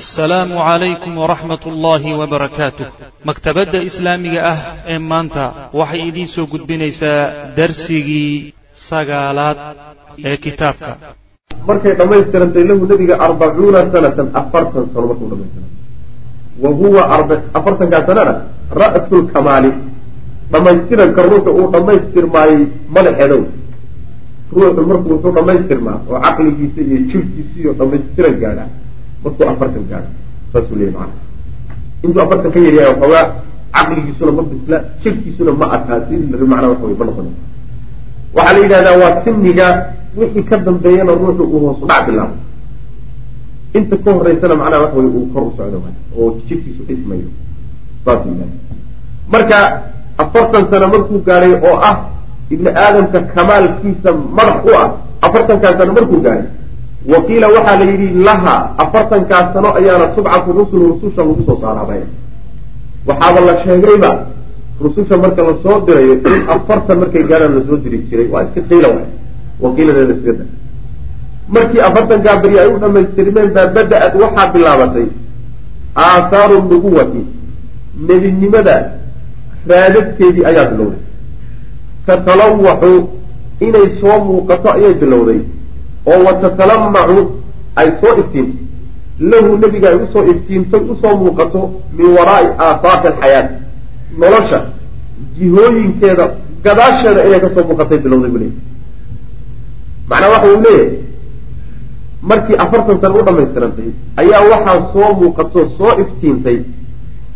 assalaamu calaykum waraxmat ullaahi wabarakaatuh maktabadda islaamiga ah ee maanta waxay idiin soo gudbinaysaa darsigii sagaalaad ee kitaabka. Markay dhammaystirantay lahu nebiga arbacuuna sanatan afartan sano markuu dhamaystiray wa huwa afartankaa sanana ra'su lkamaali dhammaystiranka ruuxu uu dhammaystirmaayey madaxeedow ruuxu markuu wuxuu dhammaystirmaa oo caqligiisa iyo jirkiisa iyo dhammaystiran gaadha markuu afartan gaadho saasuu leeyay macana intuu afartan ka yaryahay waxoogaa caqligiisuna ma bisla jirkiisuna ma adkaa sidii macnaa waxa wey ma noqon. Waxaa la yidhahdaa waa simiga wixii ka dambeeyana ruuxu uu hoos udhac bilaabo. Inta ka horeysana macnaha waxa wey uu kor u socdo oo jirkiisu dhismayo. Saas yidhahda marka afartan sano markuu gaadhay oo ah ibni aadamka kamaalkiisa madax u ah afartankaa sano markuu gaadhay waqiila waxaa la yidhi laha afartankaa sano ayaana tubcatu rusulu rususha lagu soo saaraabay. Waxaaba la sheegayba rususha marka la soo dirayo in afartan markay gaadhaan la soo diri jiray waa iska qiila waay waqiiladeeda iskada markii afartankaa beri ay u dhamaystirmeen baa bada-ad waxaa bilaabatay aahaaru nubuwati nebinimada raadadkeedii ayaa bilowday. Tatalawaxu inay soo muuqato ayay bilowday oo watatalamacu ay soo iftiinto lahu nebiga ay u soo iftiintay u soo muuqato min waraai aafaaqi alxayaati nolosha jihooyinkeeda gadaasheeda inay ka soo muuqatay bilowday buu leeyahy macnaa waxa uu leeyahay markii afartan sana u dhamaystirantay ayaa waxaa soo muuqato soo iftiintay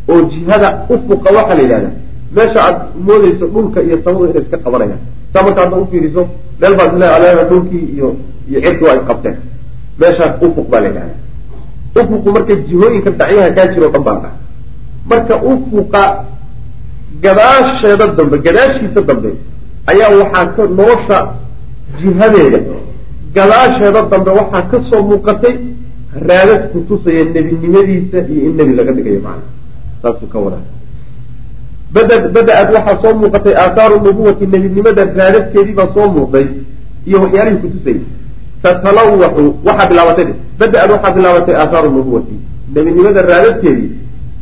oo jihada ufuqa waxaa la yidhahdaa meesha aada moodeyso dhulka iyo samadu inay iska qabanayaan. Saa marka hadda ufiiriso meel baad isleedaha dhulkii iyo iyo cirki waa isqabteen meeshaas ufuq baa la yidhahda ufuqu marka jihooyinka dacyaha kaa jiro o dhan baa dhaca marka ufuqa gadaasheeda dambe gadaashiisa dambe ayaa waxaa ka nolosha jihadeeda. Gadaasheeda dambe waxaa ka soo muuqatay raadad ku tusaya nebinimadiisa iyo in nebi laga dhigayo macana saasuu ka wadaa bada bada-ad waxaa soo muuqatay aahaaru nubuwati nebinimada raadadkeedii baa soo muuqday iyo waxyaalihii kutusayay tatalawaxu waxaa bilaabatay bada-ad waxaa bilaabatay aahaaru nubuwati nebinimada raadadkeedii.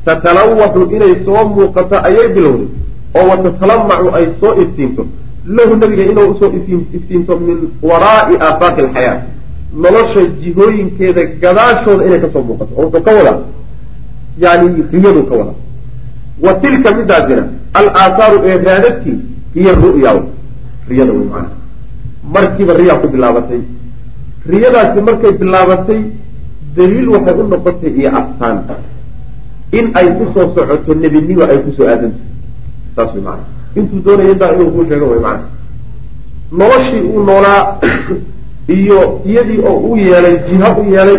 Tatalawaxu inay soo muuqato ayay bilowday. Oo watatalamacu ay soo iftiinto. Lahu nebiga inuu u soo iftiinto min waraai aafaaqi alxayaa nolosha jihooyinkeeda gadaashooda inay ka soo muuqato. Oo wuxuu ka wadaa. Yani riyadu ka wadaa wa tilka midaasina alaahaaru ee raadadkii hiya ru'ya riyada wey macana markiiba riyaa ku bilaabatay. Riyadaasi markay bilaabatay daliil waxay u noqotay iyo astaan in ay ku soo socoto nebinimo ay ku soo aadanto. Saas way maana intuu doonaya intaa inuu kuu sheego way macana noloshii uu noolaa iyo iyadii oo u yeelay jiha u yeelay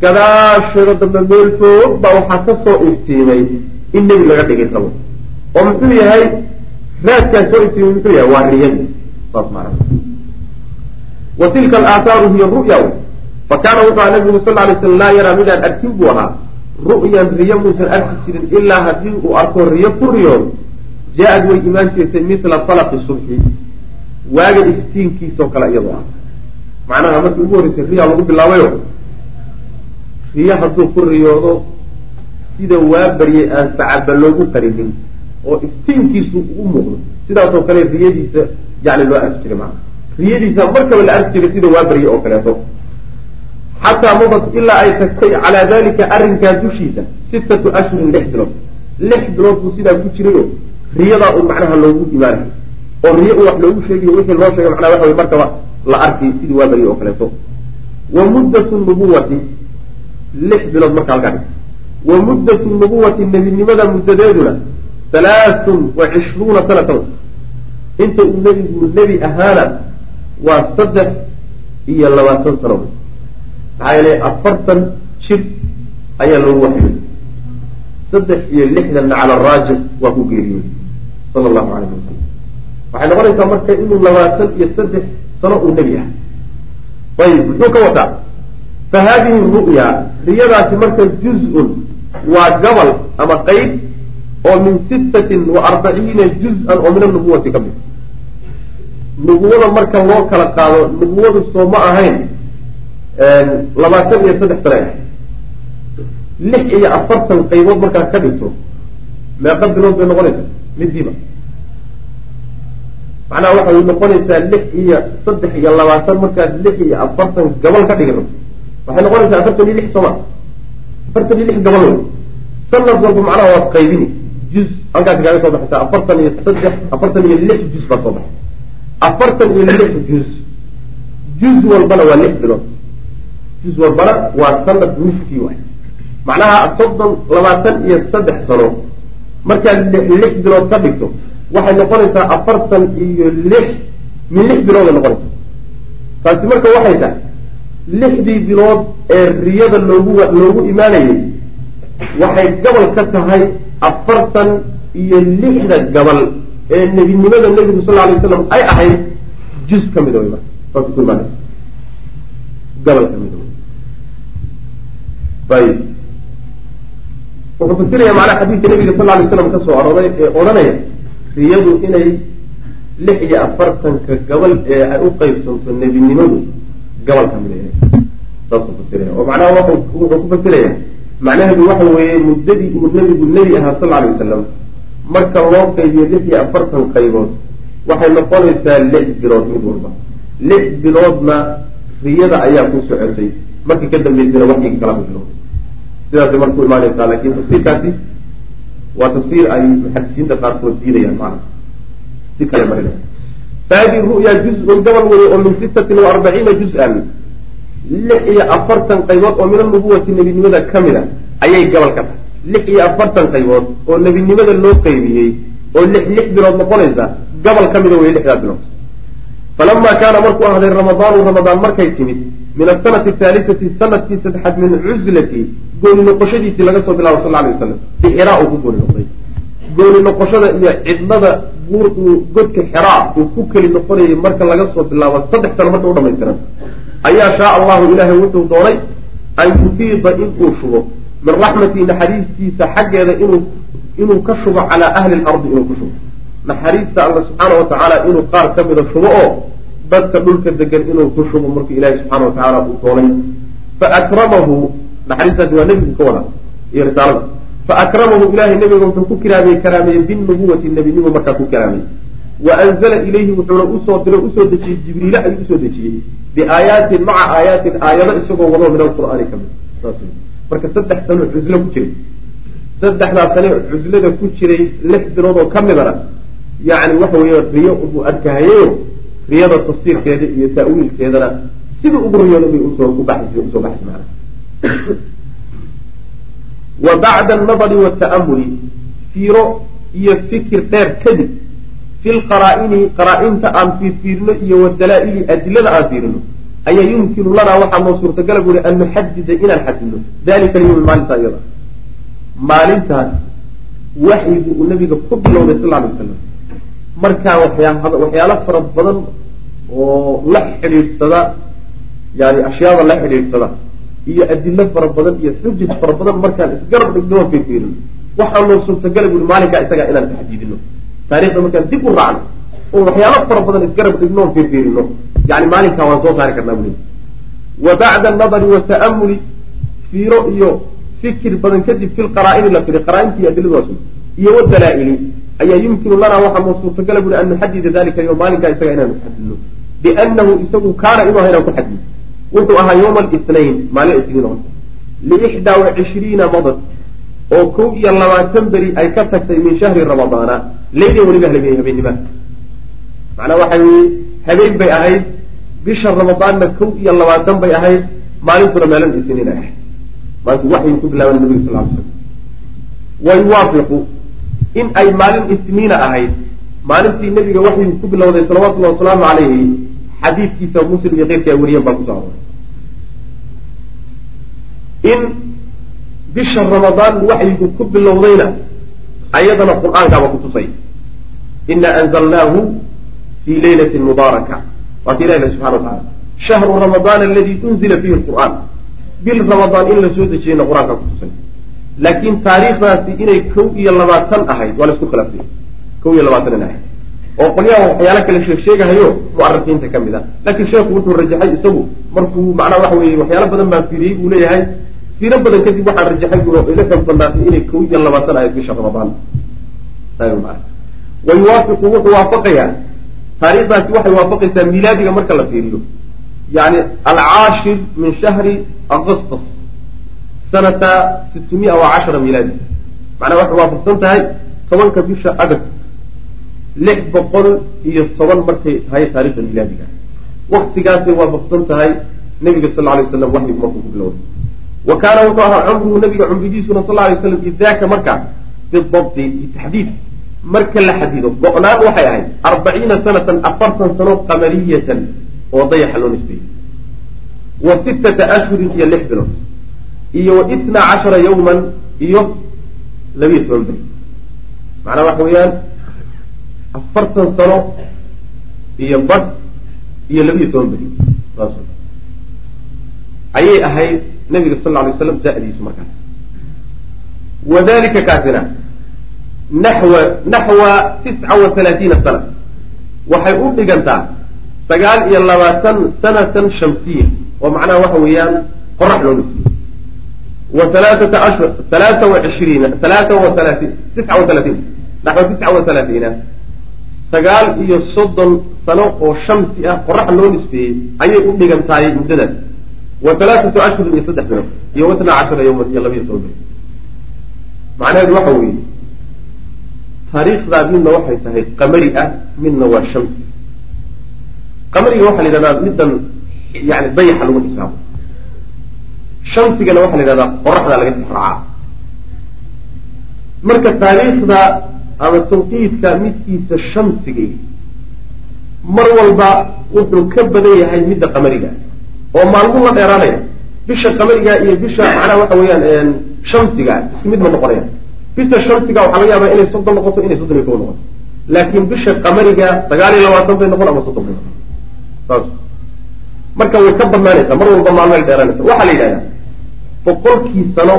gadaasheeda dambe meel foog baa waxaa ka soo iftiimay in nebi laga dhigay rabo oo muxuu yahay raadkaa soo iftiimay muxuu yahay waa riyadii saas maana wa tilka alaahaaru hiya ru'ya. Fa kaana wuxuu aha nabigu sal lay slam laa yaraa midaan arkin buu ahaa ru'yan riyo muusan arki jirin ilaa haddii uu arko riyo ku riyood jaa-ad way imaan jirtay mithla falaqi subxi waaga iftiinkiisoo kale iyadoo ah. Macnaha markii ugu horreysay riyaa lagu bilaabayo riyo hadduu ku riyoodo sida waa baryay aan sacaba loogu qarinin oo iftiinkiisu u muuqdo sidaasoo kale riyadiisa yani loo arki jiray maana. Riyadiisa markaba la arki jiray sida waa baryay oo kaleeto. Xataa madat ilaa ay tagtay calaa dalika arrinkaa dushiisa sittatu ashhurin lix bilood. Lix bilood buu sidaa ku jirayo riyadaa un macnaha loogu imaanay. Oo riyo un wax loogu sheegayo wixii loo sheegay macnaha waxa wey markaba la arkay sidii waa baryay oo kaleeto. Wa muddatu nubuwati lix bilood marka halkaa dhig wa muddatu nubuwati nebinimada muddadeeduna halaathun wa cishruuna sanatan. Inta uu nebigu nebi ahaana waa saddex iyo labaatan sano. Maxaa yeelay afartan jir ayaa loogu waxyay saddex iyo lixdanna cala araajix waa ku geeriyooday sala allahu calayhi wasalam waxay noqonaysaa marka inuu labaatan iyo saddex sano uu nebi ah ayib muxuu ka wataa fa haadihi ru'ya riyadaasi marka juz-un waa gabal ama qeyb oo min sittatin wa arbaciina juz-an oo min anubuwati ka mid. Nubuwada marka loo kala qaado nubuwadu soo ma ahayn labaatan iyo saddex sane lix iyo afartan qaybood markaad ka dhigto meeqa bilood bay noqonaysaa midiiba macnaha waxay noqonaysaa lix iyo saddex iyo labaatan markaad lix iyo afartan gabal ka dhigi rabto waxay noqonaysaa afartan iyo lix sooma afartan iyo lix wey sanad walba macnaha waad qaybini. Juz halkaas kaaga soo baxaysaa afartan iyo saddex afartan iyo lix juz baa soo baxay. Afartan iyo lix juz. Juz walbana waa lix bilood. Juz walbana waa sanad nuskii waay. Macnaha soddon labaatan iyo saddex sano. Markaad lix bilood ka dhigto waxay noqonaysaa afartan iyo lix min lix bilooday noqonaysa taasi marka waxay tahay lixdii bilood ee riyada loogu loogu imaanayay waxay gabal ka tahay afartan iyo lixda gabal ee nebinimada nebigu sal alay waslam ay ahayd juz ka mida wey saasay ku imaanaysa gabal ka mida ayib. Wuxuu fasiraya macnaha xadiidka nabiga sal alay slam ka soo ee odhanaya riyadu inay lix iyo afartanka gabal ee ay u qeybsanto nebinimadu gabal ka mid a saasuu fasiraya oo macnaha wuxuu ku fasiraya macnaheedu waxa weeye muddadii uu nebigu nebi ahaa sal alay wasalam marka loo qaybiyo lix iyo afartan qaybood waxay noqonaysaa lix bilood mid walba. Lix biloodna riyada ayaa ku socotay. Markii ka dambeysana waxyigi kala bilowday sidaasay marka u imaanaysaa laakiin tafsiirkaasi waa tafsiir ay muxadisiinta qaarkood diidayaan maana si kale marina fahadi ru'ya juz-un gabal weye oo min sittatin wa arbaciina juz-an lix iyo afartan qaybood oo min anubuwati nebinimada ka mid a ayay gabal ka tahay. Lix iyo afartan qaybood oo nebinimada loo qaybiyey oo lix lix bilood noqonaysa gabal ka mida weye lixdaa bilood. Falama kaana markuu ahday ramadaanu ramadaan markay timid min asanati ahaalisati sannadkii saddexaad min cuzlati gooni noqoshadiisii laga soo bilaabo sal alay wasalam bixraa uu ku gooni noqday. Gooni noqoshada iyo cidlada buur uu godka xeraa uu ku keli noqonayay marka laga soo bilaabo saddex sano marka u dhamaystiran ayaa shaa allahu ilaahay wuxuu doonay an yufiida inuu shubo. Min raxmatii naxariistiisa xaggeeda inuu inuu ka shubo calaa ahli lardi inuu ku shubo. Naxariista alla subxaana wa tacaala inuu qaar ka mida shubo oo dadka dhulka degan inuu ku shubo markuu ilaahi subxaana wa tacaala uu doonay. Faakramahu naxariistaasi waa nebigu ka wada iyo risaalada faakramahu ilahay nebiga wuxuu ku kiraamiyey karaameeyey binubuwati nebinimo markaa ku karaameyey wa anzala ilayhi wuxuuna u soo diro u soo dejiyey jibriile ayuu u soo dejiyey. Biaayaatin maca aayaatin aayado isagoo wado min alqur'aani ka mid. Marka saddex sano cuslo ku jiray. Saddexdaas sane cuslada ku jiray lix bilood oo ka midana yani waxa weeye riyo buu adkahayayo riyada tafsiirkeeda iyo ta'wiilkeedana sidii ugu riyooda bay u soo ubaxaysay u soo baxaysay macana wa bacda annadari wata'amuli fiiro iyo fikir dheer kadib fi lqaraa'ini qaraa-inta aan fiirfiirino iyo wadalaa-ili adilada aan fiirino ayaa yumkinu lanaa waxaa noo suurtagala buri an nuxadida inaan xadidno. Dalika alyawmi maalinta iyada maalintaas waxyigu uu nabiga ku bilowday sal alay wasalam markaa waxyaa waxyaalo fara badan oo la xidhiidhsada yani ashyaada la xidhiidhsada iyo adilo fara badan iyo xujaj fara badan markaan isgarab dhigno aan fiirfiirino. Waxaa noo suurtagala buri maalinkaa isagaa inaan taxdiidino taarikhda markaan dib u raacno oo waxyaalo fara badan isgarab dhigno on fiirfiirino yani maalinkaa waan soo saari karnaa buli wa bacda annadari wata'amuli fiiro iyo fikir badan kadib fi lqaraa'ini la firi qaraa-inti iyo adiladaas iyo wadalaa-ili ayaa yumkinu lanaa waxaa noo suurtagala buri an nuxadida dalika yom maalinkaa isaga inaanu xadidno biannahu isagu kaana inuu aha inaan ku xadidno wuxuu ahaa yowma alithnain maalin isniin liixdaa wa cishriina madad oo kow iyo labaatan beri ay ka tagtay min shahri ramadaana leyla weliba halagey habeennima macnaa waxa weye habeen bay ahayd bisha ramadaanna kow iyo labaatan bay ahayd maalintuna maalin isniin ay ahayd. Maalintu waxay ku bilaaban nabiga sal ly slam wa yuwaafiqu in ay maalin isniina ahayd. Maalintii nebiga waxyu ku bilowday salawatullahi wasalaamu calayhi xadiidkiisa muslim iyo keyrkii ay wariyeen baa ku soo arooray. In bisha ramadaan waxyigu ku bilowdayna ayadana qur'aankaaba kutusay ina anzalnaahu fii leylati mubaaraka. Waaka ilah ilahi subxana wa shahru ramadaan aladi unzila fihi lqur'aan bil ramadaan in la soo dejiyeyna qur'aankaa kutusay laakiin taariikhdaasi inay kow iyo labaatan ahayd waa la isku khilaafsay kow iyo labaatan in ahayd. Oo qolyaha waxyaalo kale sheeg sheegahayo mu'arikiinta ka mid a laakiin sheekhu wuxuu rajaxay isagu markuu macnaha waxa weeye waxyaalo badan baa fiiriyey buu leeyahay fiiro badan kadib waxaan rajaxay bu ila xoog badnaatay inay kow iyo labaatan ahayd bisha ramadaan. Wa yuwaafiqu wuxuu waafaqayaa. Taariikhdaasi waxay waafaqaysaa milaadiga marka la fiiriyo. Yani alcaashir min shahri agustus sanata sitmiya wa cashara milaadi. Macnaha waxay waafaqsan tahay tobanka bisha agast lix boqol iyo toban markay tahay taarikhda milaadiga. Waktigaasay waafaqsan tahay nabiga sal lay waslam waxyigu markuu ku bilowday wa kaana wuxuu ahaa cumruhu nabiga cumrigiisuna sal lay slam idaaka markaa bidabti bitaxdiid marka la xadido go-naan waxay ahayd arbaciina sanatan afartan sano qamariyatan oo dayaxa loo nisbeeyey. Wa sittata ashhurin iyo lix bilood. Iyo wa itna cashara yawman iyo labiyo toban beri macnaa waxa weeyaan afartan sano iyo bad iyo labiyo toban beri ayay ahayd nabiga sal alay slam da-diisu markaas. Wadalika kaasina naxwa naxwa tisca wa halaatiina sana. Waxay u dhigantaa sagaal iyo labaatan sanatan shamsiya oo macnaha waxa weeyaan qorax loo nisiye wa halaaata ashhur halaata wa cishriina halaata wa halaatiin tisca wa halaatiin naxwa tisca wa halaatiina sagaal iyo soddon sano oo shamsi ah qorax loo nisbeeyey ayay u dhigan tahay muddadaas wa halaaatu ashhurin iyo saddex bilood iyo watna cashara yawman iyo labiyo toban bilood macnaheedu waxa weeye taariikhdaa midna waxay tahay qamari ah midna waa shamsi. Qamariga waxaa la yidhahdaa middan yani dayaxa lagu xisaabo. Shamsigana waxaa la yidhahdaa qoraxdaa laga tixraacaa marka taariikhda ama tawqiidka midkiisa shamsiga mar walba wuxuu ka badan yahay midda qamariga oo maalmuu la dheeraanaya bisha qamariga iyo bisha macnaha waxa weeyaan shamsiga isku mid ma noqonaya bisha shamsiga waxaa laga yaabaa inay soddon noqoto inay soddon iyo kow noqoto. Laakiin bisha qamariga sagaal iyo labaatan bay noqon ama soddon bay noqon. Saas. Marka way ka badnaanaysaa mar walba maalmay dheeraanaysa waxaa la yidhahdaa boqolkii sano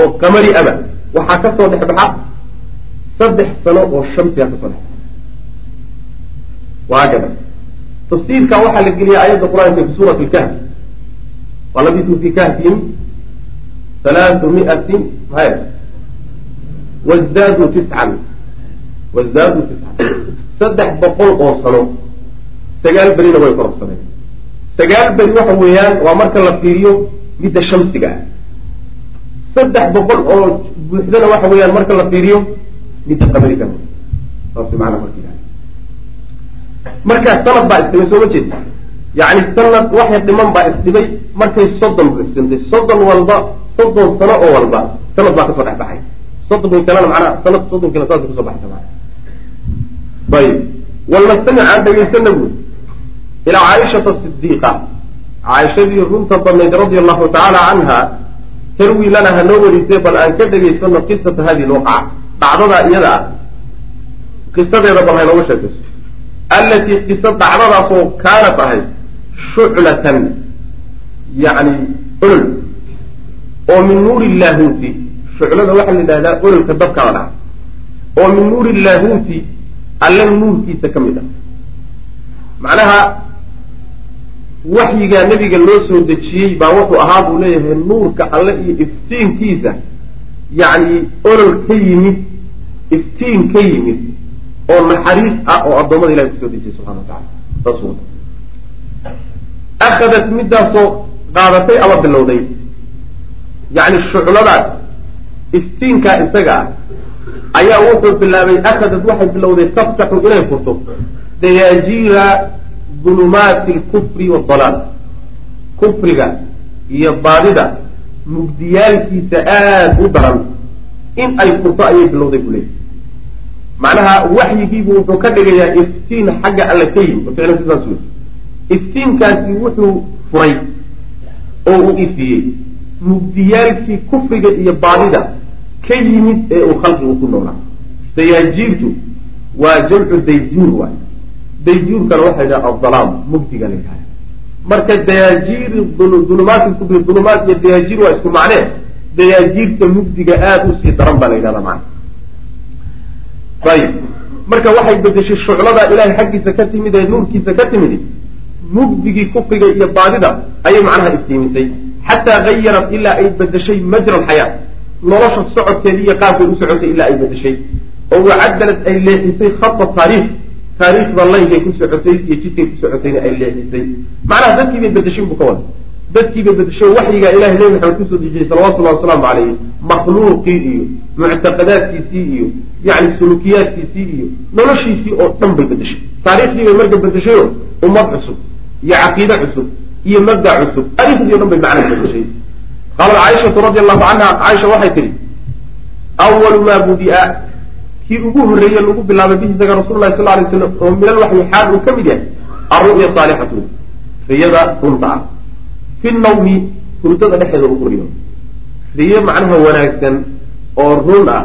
oo qamari aba waxaa ka soo dhex baxa saddex sano oo shamsiga ka soo dhex baxa. Waa gada tafsiirka waxaa la geliyay aayadda qur'aanka fi suurati lkahf walabisu fi kahfihim halaatu miatin hay wasdaaduu tiscan wasdaaduu tiscan saddex boqol oo sano. Sagaal berina way kororsadeen sagaal beri waxa weeyaan waa marka la fiiriyo midda shamsiga ah. Saddex boqol oo buuxdana waxa weeyaan marka la fiiriyo midda qamariga saas maanaa marka markaa sanad baa isdhimay soo ma jeed? Yacni sanad waxay dhiman baa isdhimay markay soddon buuxsantay soddon walba soddon sano oo walba sanad baa ka soo dhex baxay soddonki kalena macnaha sanad soddon kale saasay ku soo baxaysa mana ayib. Walnastamic aan dhegaysana buuri ilaa caaishata sidiiqa caaishadii runta badnayd radia allahu tacaala canha tarwi lana hanoo warisay bal aan ka dhegaysano qisata hadihi lwaqca dhacdadaa iyada ah qisadeeda bal haynooga sheekayso allatii qiso dhacdadaasoo kaanat ahayd shuclatan yacni olol oo min nuuri illaahuuti shuclada waxaa la yidhahdaa ololka dabka la dhaca oo min nuuri illaahuuti alle nuurkiisa ka mid ah macnaha waxyigaa nebiga loo soo dejiyey baa wuxuu ahaa buu leeyahay nuurka alle iyo iftiinkiisa yacni olol ka yimid iftiin ka yimid oo naxariis ah oo addoommada ilahi ku soo dejiyay subxana wa tacala saas wata akhadat midaasoo qaadatay ama bilowday. Yacni shucladaas iftiinkaa isaga ah ayaa wuxuu bilaabay akhadat waxay bilowday taftaxu inay furto. Dayaajiira dulumaati alkufri waadalaal kufriga iyo baadida mugdiyaalkiisa aada u daran. In ay furto ayay bilowday buu leeyahy macnaha waxyigiibu wuxuu ka dhigayaa iftiin xagga alle ka yimi ficlan iftiinkaasi wuxuu furay oo uu ifiyey mugdiyaalkii kufriga iyo baadida ka yimid ee uu khalqigu ku noolaa. Dayaajiirtu waa jamcu dayjuur waay. Dayjuurkana waxaa yidhaha adalaam mugdiga la yidhaha marka dayaajiir dulumaat kufri dulumaat iyo dayaajiir waa isku macnee. Dayaajiirta mugdiga aada u sii daran baa la yidhahda macna ayib marka waxay bedeshay shuclada ilahay xaggiisa ka timid ee nuurkiisa ka timid mugdigii kufriga iyo baadida ayay macnaha iftiimisay xataa gayarat ilaa ay bedeshay majra alxayaa nolosha socodkeedii iyo qaabkay u socotay ilaa ay bedeshay oo wacadalad ay leexisay khata taariikh taariikhda laygay ku socotay iyo jidkay ku socotayna ay leexisay macnaha dadkii bay bedeshay buu ka wada dadkii bay bedeshay waxyigaa ilahay nebi maxamed ku soo dejiyey salawatullahi wasalaamu calayhi makhluuqii iyo muctaqadaadkiisii iyo yani sulukiyaadkiisii iyo noloshiisii oo dhan bay bedeshay taariikhdii bay marka bedeshayo ummad cusub iyo caqiide cusub iyo mabda cusub taariikhdii o dhan bay macna bedeshay qaalat caaishatu radi allahu canha caaisha waxay tihi awalu maa budia kii ugu horreeye lagu bilaabay bihi isaga rasul lahi sal lay slam oo min alwaxyi xaal uu ka mid yahay alru'ya saalixatu riyada runta ah fi nawmi hurdada dhexeeda ugu riyo riyo macnaha wanaagsan oo run ah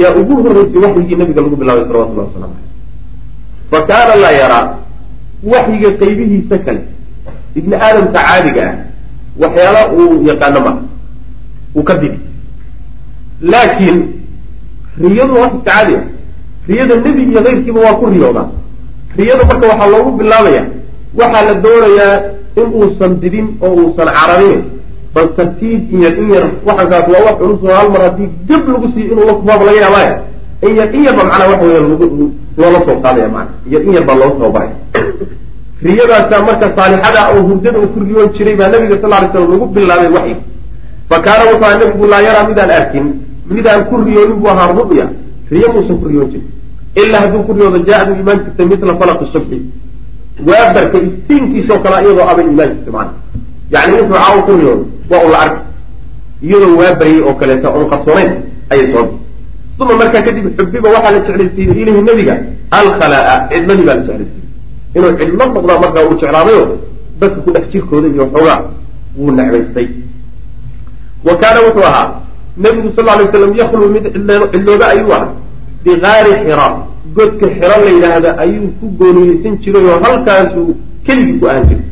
yaa ugu horreysay waxyigii nabiga lagu bilaabay salawatullahi waslamu aleyh fa kaana laa yaraa waxyiga qaybihiisa kale ibni aadamka caadiga ah waxyaala uu yaqaano maa uu ka didi laakiin riyadu waa iska caadi ah riyada nebi iyo keyrkiiba waa ku riyoodaa riyada marka waxaa loogu bilaabaya waxaa la doonayaa in uusan didin oo uusan cararin bal tartiib in yar in yar waxankaas waa wax culus hal mar haddii gab lagu siiyo inuu la kubaaba laga yaabaayo in yar in yarba macnaa waxa weya loola soo qaadaya mana iyo in yar baa loo tababaraya riyadaasa marka saalixada oo hurdada uu ku riyoon jiray baa nabiga sal lay slam lagu bilaabay waxyi fa kaana wuxuu aha nabigu laa yaraa midaan arkin midaan ku riyoonin buu ahaa ru'ya. Riyo muusan ku riyoon jirin ilaa hadduu ku riyoodo imaan jirta mila falaqi subxi waabarka iftiinkiisoo kale iyadoo abay imaan jirta macana yani wuxuu caawo ku riyoodo waa un la arki iyadoo waabaryay oo kaleeta oon qarsoonayn ayay soo uma markaa kadib xubiba waxaa la jeclaysiiyey ilayhi nebiga alkhalaa cidladii baa la jeclaysiiyey inuu cidlo noqdaa markaa uu jeclaadayo dadka ku dhex jirkooda iyo xoogaa wuu necbaystay. Wa kaana wuxuu ahaa nebigu sal ly slam yakluu mid cidlooga ayuu ahaa. Bigaari xira godka xiro la yidhaahda ayuu ku gooniyeysan jiray oo halkaasuu keligii ku ahan jiray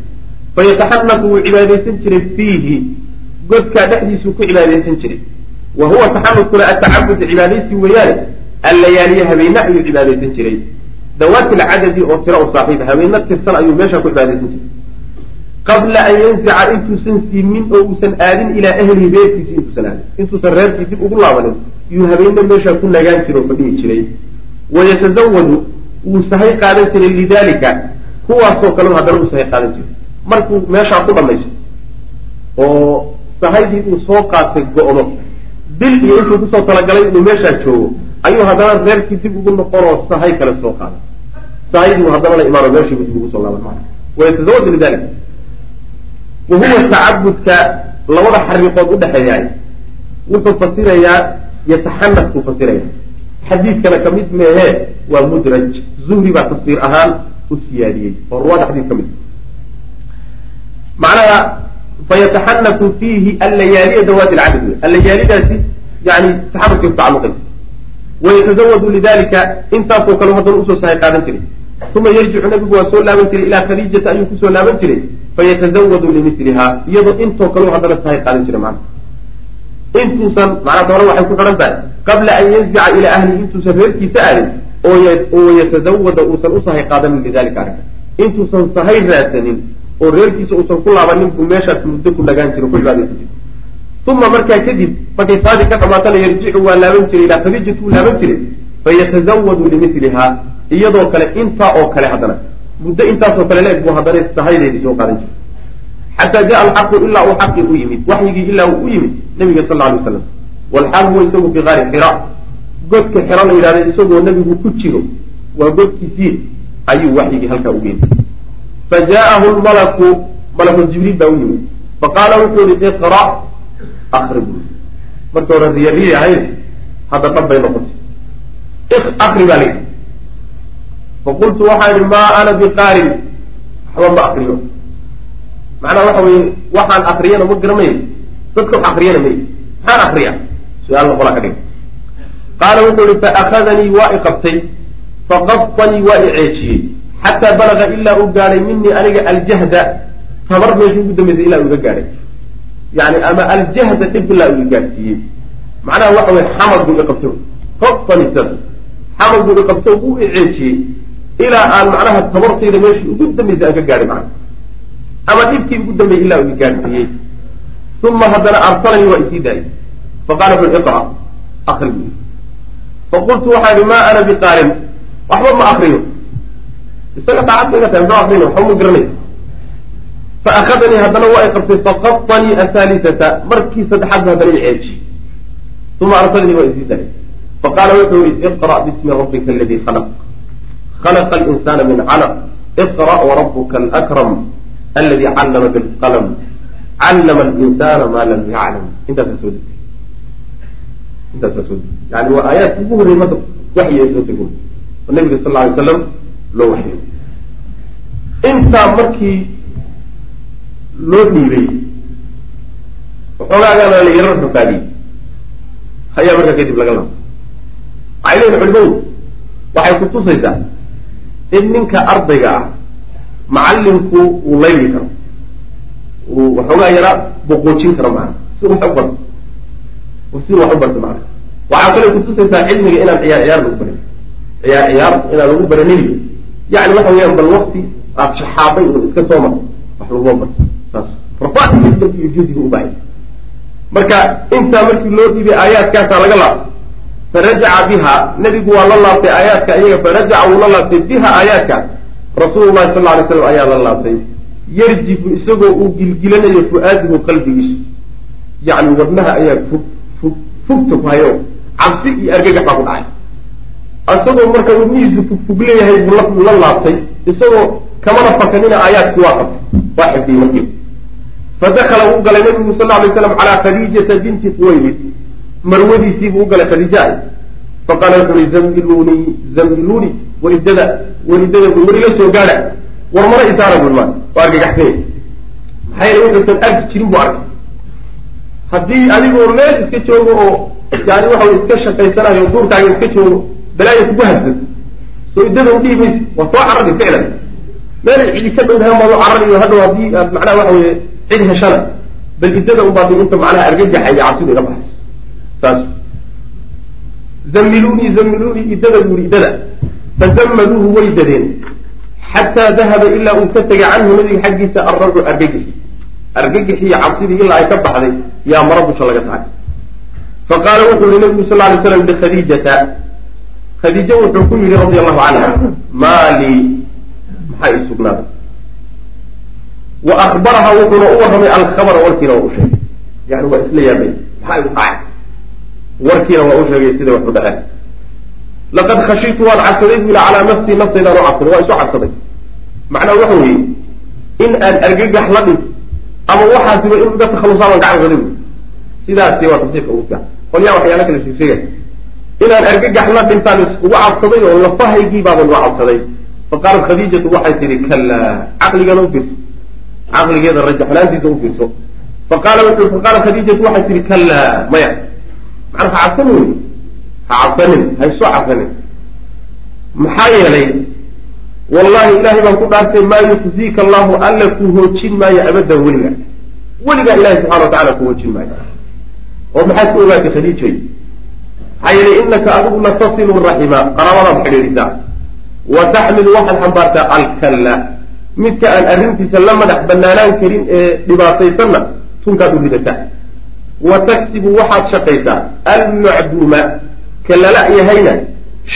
fayataxanaku wuu cibaadaysan jiray fiihi godkaa dhexdiisuu ku cibaadaysan jiray wa huwa taxanukuna atacabud cibaadaysi weeyaane allayaaliya habeene ayuu cibaadaysan jiray dawaati lcadadi oo tira u saaxiib habeena tirsan ayuu meeshaa ku cibaadaysan jiray qabla an yanzica intuusan siimin oo uusan aadin ilaa ahlihi reerkiisi intuusan aadin intuusan reerkii dib ugu laabanin yuu habeenne meeshaa ku nagaan jira oo fadhihi jiray wayatazawadu wuu sahay qaadan jiray lidalika kuwaasoo kaleu haddana uu sahay qaadan jiray markuu meeshaa ku dhamayso oo sahaydii uu soo qaatay go-do bil iyo intuu ku soo talagalay inuu meeshaa joogo ayuu haddana reerkii dib ugu noqonoo sahay kale soo qaaday. Sahaydii haddana la imaano meeshiibu dib ugu soo laaban maa wayatazawadu lidalik wa huwa tacabudka labada xariiqood udhexeeyaay wuxuu fasirayaa yataxanas buu fasiraya xadiidkana ka mid meehee waa mudraj. Zuhri baa tafsiir ahaan u siyaadiyey. Oo ruwaada xadiid ka mid macnaha fayataxanasu fiihi allayaaliya dawaati wey allayaalidaasi yani taxarukay ku tacaluqaysa wayatazawadu lidalika intaasoo kale haddana u soo sahay qaadan jiray uma yarjicu nabigu waa soo laaban jiray ilaa khadiijata ayuu ku soo laaban jiray fayatazawadu limiliha iyadoo intoo kale haddana sahay qaadan jiray macna intuusan macnaa hore waxay ku xidhan tahay qabla an yanzica ilaa ahlihi intuusan reerkiisa aadin oo yatazawada uusan u sahay qaadanin lidalika arrinka intuusan sahay raadsanin oo reerkiisa uusan ku laabanin buu meeshaas muddo ku nagaan jiro ku cibaadaysan jiro uma markaa kadib markay saadi ka dhamaatana yarjicu waa laaban jiray ilaa khadiijatu uu laaban jiray fayatazawadu limiliha iyadoo kale intaa oo kale haddana. Muddo intaasoo kale leeg buu haddana sahaydeedii soo qaadan jiray. Xataa jaa alxaqu ilaa uu xaqi u yimid waxyigii ilaa uu u yimid nabiga sal alay waslam walxaal huwa isagu fi qaari xira. Godka xiro la yidhahda isagoo nabigu ku jiro waa godkiisii ayuu waxyigii halkaa ugu yimid fa jaa'ahu lmalaku malaku jibriil baa u yimid faqaala wuxuu yihi iqra akri buu marka hore riya riya ahayd hadda dhab bay noqotay akri baa layidhi faqultu waxaa idhi maa ana biqaarin waxba ma akriyo macnaha waxa weye waxaan akriyana ma garanay dadka wax akriyana may maxaan akriya su'aal noqolaa ka dhig qaala wuxuu ihi faakadanii waa i qabtay faqabanii waa i ceejiyey xataa balaga ilaa uu gaadhay minii aniga aljahda. Tabar meeshii ugu dambeysay ilaa uu iga gaadhay yani ama aljahda dhib ilaa uu i gaadhsiiyey macnaha waxa weye xamad buu i qabtay qabanii sidaas xamad buu i qabtay wuu i ceejiyey. Ilaa aan macnaha tabartayda meeshii ugu dambeysay aan ka gaadhay macna ama dhibkii ugu dambeeyey ilaa uu i gaadhsiiyey uma haddana arsalanii waa isii daayay faqaala bul iqra akri bu faqultu waxaa ihi maa ana biqaarin. Waxba ma akriyo isaga daacad iga tahay muxuu akrina waxba ma garanay faakadanii haddana waa i qabtay faqaطanii ahaalisata markii saddexaad ba haddana i ceeji uma arsalanii waa isii daayay faqaala wuxuu yihi iqra bismi rabbika aladi khalaq. Khalaqa alinsana min calaq. Iqra warabuka alakram aladi callama bilqalm callama alinsana ma lam yaclam intaasaa soo degtay. Intaasaa soo degtay. Yani waa aayaadki ugu horrey marka waxyi ay soo dego oo nabiga sal lla alay slam loo waxyo intaa markii loo dhiibay waxoogaagana la yaro rafaadiyey ayaa markaa kadib laga laabay waxay leeyihiin culimadu waxay kutusaysaa in ninka ardayga ah macalinku uu layli karo. Uu waxoogaa yara boqoojin karo maana si wax u barto. Si wax u barto maana waxaa kale kutusaysaa cilmiga inaan ciyaar ciyaar lagu barin. Ciyaar ciyaar inaan lagu baraninayo yani waxa weeyaan bal wakti aada shaxaaday oo iska soo marto wax laguma barto saas rafaadkiisa iyo juhdiga u bahay marka intaa markii loo dhiibay aayaadkaasaa laga laabtay farajaca biha nebigu waa la laabtay aayaadka iyaga farajaca wuu la laabtay biha aayaadkaas rasuulu llahi sal alay slam ayaa la laabtay. Yarjifu isagoo uu gilgilanayo fu-aadihu qalbigiisu yacni wadnaha ayaa fug fug fugta ku hayo cabsi iyo argagax baa ku dhacay isagoo marka wadnihiisu fugfug leeyahay buu la laabtay isagoo kamana fakanina aayaadkii waa qabtay. Waa xifdiyey markiiba fadakala uu galay nabigu sal alay slam calaa khadiijata binti quwaylid. Marwadiisiibuu u galay khadiija. Faqaala wuxu uhi zamilunii zamilunii welidada welidada bu weli la soo gaadha war mara isaara bui ma waa argagaxsanya maxaa yeele wuxuusan arki jirin buu arkay. Haddii adigoo meel iska joogo oo yani waxa iska shaqaysanayo duurkaaga iska joogo balaaya kugu habsan soo iddada udhihi maysa waa soo carari ficlan meel cidi ka dhowdahan baad u carariyo hadhow haddii aad macnaha waxa weye cid heshana. Bal iddada unbaad inta macnaha argagaxa iyo cabsida iga baxayso saas. Zamilunii zamilunii iddada buu yihi iddada fazamaluuhu way dadeen. Xataa dahaba ilaa uu ka tegay canhu nabiga xaggiisa arracu argagixi. Argagixi iyo cabsidii ilaa ay ka baxday yaa mara dusha laga tahay. Faqaala wuxuu yihi nabigu sal lay slam likhadiijata khadiijo wuxuu ku yihi radi allahu canha maa lii maxaa ii sugnaaday wa akbaraha wuxuuna u warramay alkhabara warkiina waa u sheegay. Yani waa isla yaabay. Maxaa igu dhacay? Warkiina waa u sheegay sida wax u dhaceen laqad khashitu waan cabsaday bu yili calaa nafsii naftaydaan u cabsaday waa isu cabsaday. Macnaha waxa weeye in aan argagax la dhig ama waxaasiba in iga takhalusaa baan gacan qaday bu sidaasi waa tafsiirka ugu fiican. Qolyaa waxyaala kala sheegsheegay inaan argagax la dhintaan ugu cabsaday oo lafahaygii baaban u cabsaday. Faqaalat khadiijatu waxay tihi kallaa caqligeeda u fiirso. Caqligeeda rajaxnaantiisa u fiirso. Faqaala wuxuu faqaalat khadiijatu waxay tihi kallaa maya macnaa ha cabsanin wey ha cabsanin ha isu cabsanin. Maxaa yeelay wallahi ilahay baan ku dhaartay maa yukhziika allahu alla ku hoojin maayo abadan weliga. Weligaa ilahay subxana wa tacala ku hoojin maayo. Oo maxaad ku ogaatay khadiijay maxaa yeelay inaka adigu latasilu raxima qaraabadaad xidhiidhisaa wa taxmilu waxaad xambaartaa alkalla. Midka aan arrintiisa la madax banaanaan karin ee dhibaataysanna tunkaad u ridataa. Wa taksibu waxaad shaqaysaa almacduuma. Ka lala yahayna